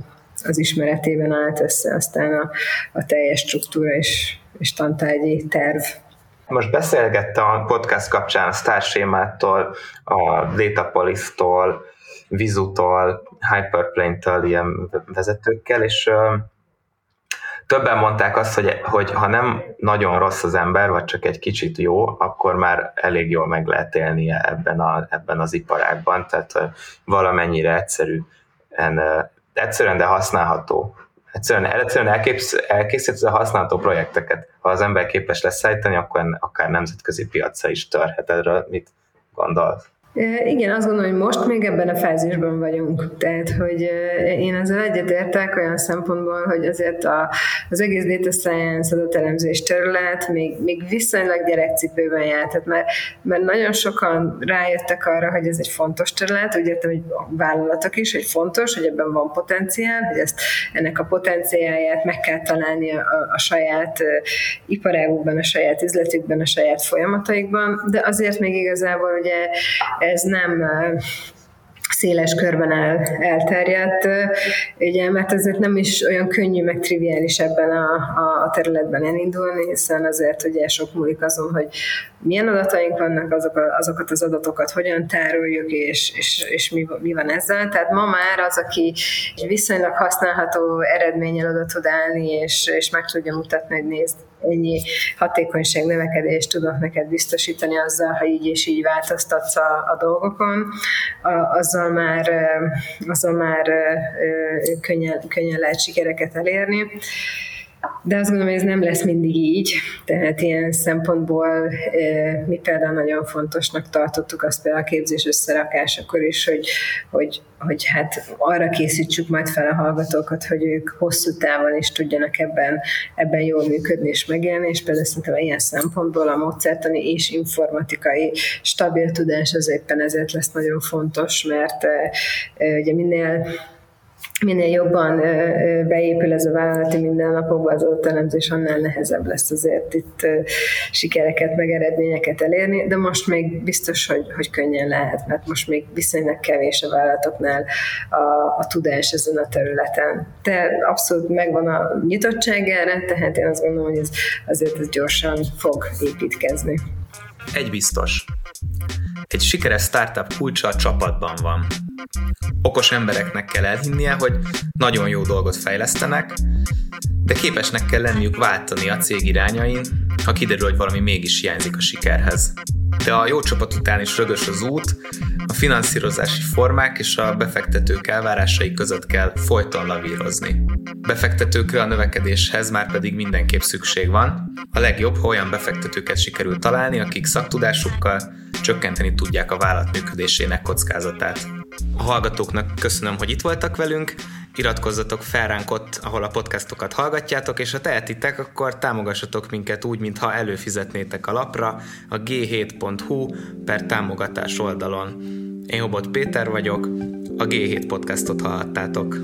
Speaker 4: az ismeretében állt össze aztán a, a teljes struktúra és és tantárgyi terv.
Speaker 1: Most beszélgettem a podcast kapcsán a Starsémától, a Datapolis-tól, Vizutól, Hyperplane-től ilyen vezetőkkel, és többen mondták azt, hogy, hogy ha nem nagyon rossz az ember, vagy csak egy kicsit jó, akkor már elég jól meg lehet élnie ebben, a, ebben az iparágban, tehát valamennyire egyszerű, egyszerűen, de használható egyszerűen, egyszerűen elképsz, elkészítesz a használható projekteket. Ha az ember képes lesz szállítani, akkor akár nemzetközi piacra is törhet. Erről mit gondolsz?
Speaker 4: Igen, azt gondolom, hogy most még ebben a fázisban vagyunk. Tehát, hogy én ezzel egyetértek olyan szempontból, hogy azért a, az egész data science adatelemzés terület még, még viszonylag gyerekcipőben jár. Tehát mert, mert nagyon sokan rájöttek arra, hogy ez egy fontos terület, úgy értem, hogy a vállalatok is, hogy fontos, hogy ebben van potenciál, hogy ezt, ennek a potenciáját meg kell találni a, a, a saját iparágukban, a saját üzletükben, a saját folyamataikban, de azért még igazából ugye ez nem széles körben el, elterjedt, ugye, mert ezért nem is olyan könnyű, meg triviális ebben a, a, a területben elindulni, hiszen azért ugye sok múlik azon, hogy milyen adataink vannak, azok a, azokat az adatokat hogyan tároljuk, és, és, és mi, mi van ezzel. Tehát ma már az, aki viszonylag használható eredménnyel oda tud állni, és, és meg tudja mutatni, hogy nézd, ennyi hatékonyság növekedést tudok neked biztosítani azzal, ha így és így változtatsz a, a dolgokon, a, azzal már, azzal már könnyen, könnyen lehet sikereket elérni. De azt gondolom, hogy ez nem lesz mindig így, tehát ilyen szempontból mi például nagyon fontosnak tartottuk azt például a képzés összerakásakor is, hogy, hogy, hogy hát arra készítsük majd fel a hallgatókat, hogy ők hosszú távon is tudjanak ebben, ebben jól működni és megélni, és például szerintem ilyen szempontból a módszertani és informatikai stabil tudás az éppen ezért lesz nagyon fontos, mert ugye minél minél jobban beépül ez a vállalati mindennapokba az elemzés, annál nehezebb lesz azért itt sikereket, meg eredményeket elérni, de most még biztos, hogy, hogy könnyen lehet, mert most még viszonylag kevés a vállalatoknál a, a tudás ezen a területen. De abszolút megvan a nyitottság erre, tehát én azt gondolom, hogy ez, azért ez gyorsan fog építkezni.
Speaker 1: Egy biztos. Egy sikeres startup kulcsa a csapatban van. Okos embereknek kell elhinnie, hogy nagyon jó dolgot fejlesztenek, de képesnek kell lenniük váltani a cég irányain, ha kiderül, hogy valami mégis hiányzik a sikerhez. De a jó csapat után is rögös az út, a finanszírozási formák és a befektetők elvárásai között kell folyton lavírozni. Befektetőkre a növekedéshez már pedig mindenképp szükség van. A legjobb, ha olyan befektetőket sikerül találni, akik szaktudásukkal csökkenteni tudják a vállalat működésének kockázatát. A hallgatóknak köszönöm, hogy itt voltak velünk, iratkozzatok fel ránk ott, ahol a podcastokat hallgatjátok, és ha tehetitek, akkor támogassatok minket úgy, mintha előfizetnétek a lapra a g7.hu per támogatás oldalon. Én Hobot Péter vagyok, a G7 podcastot hallhattátok.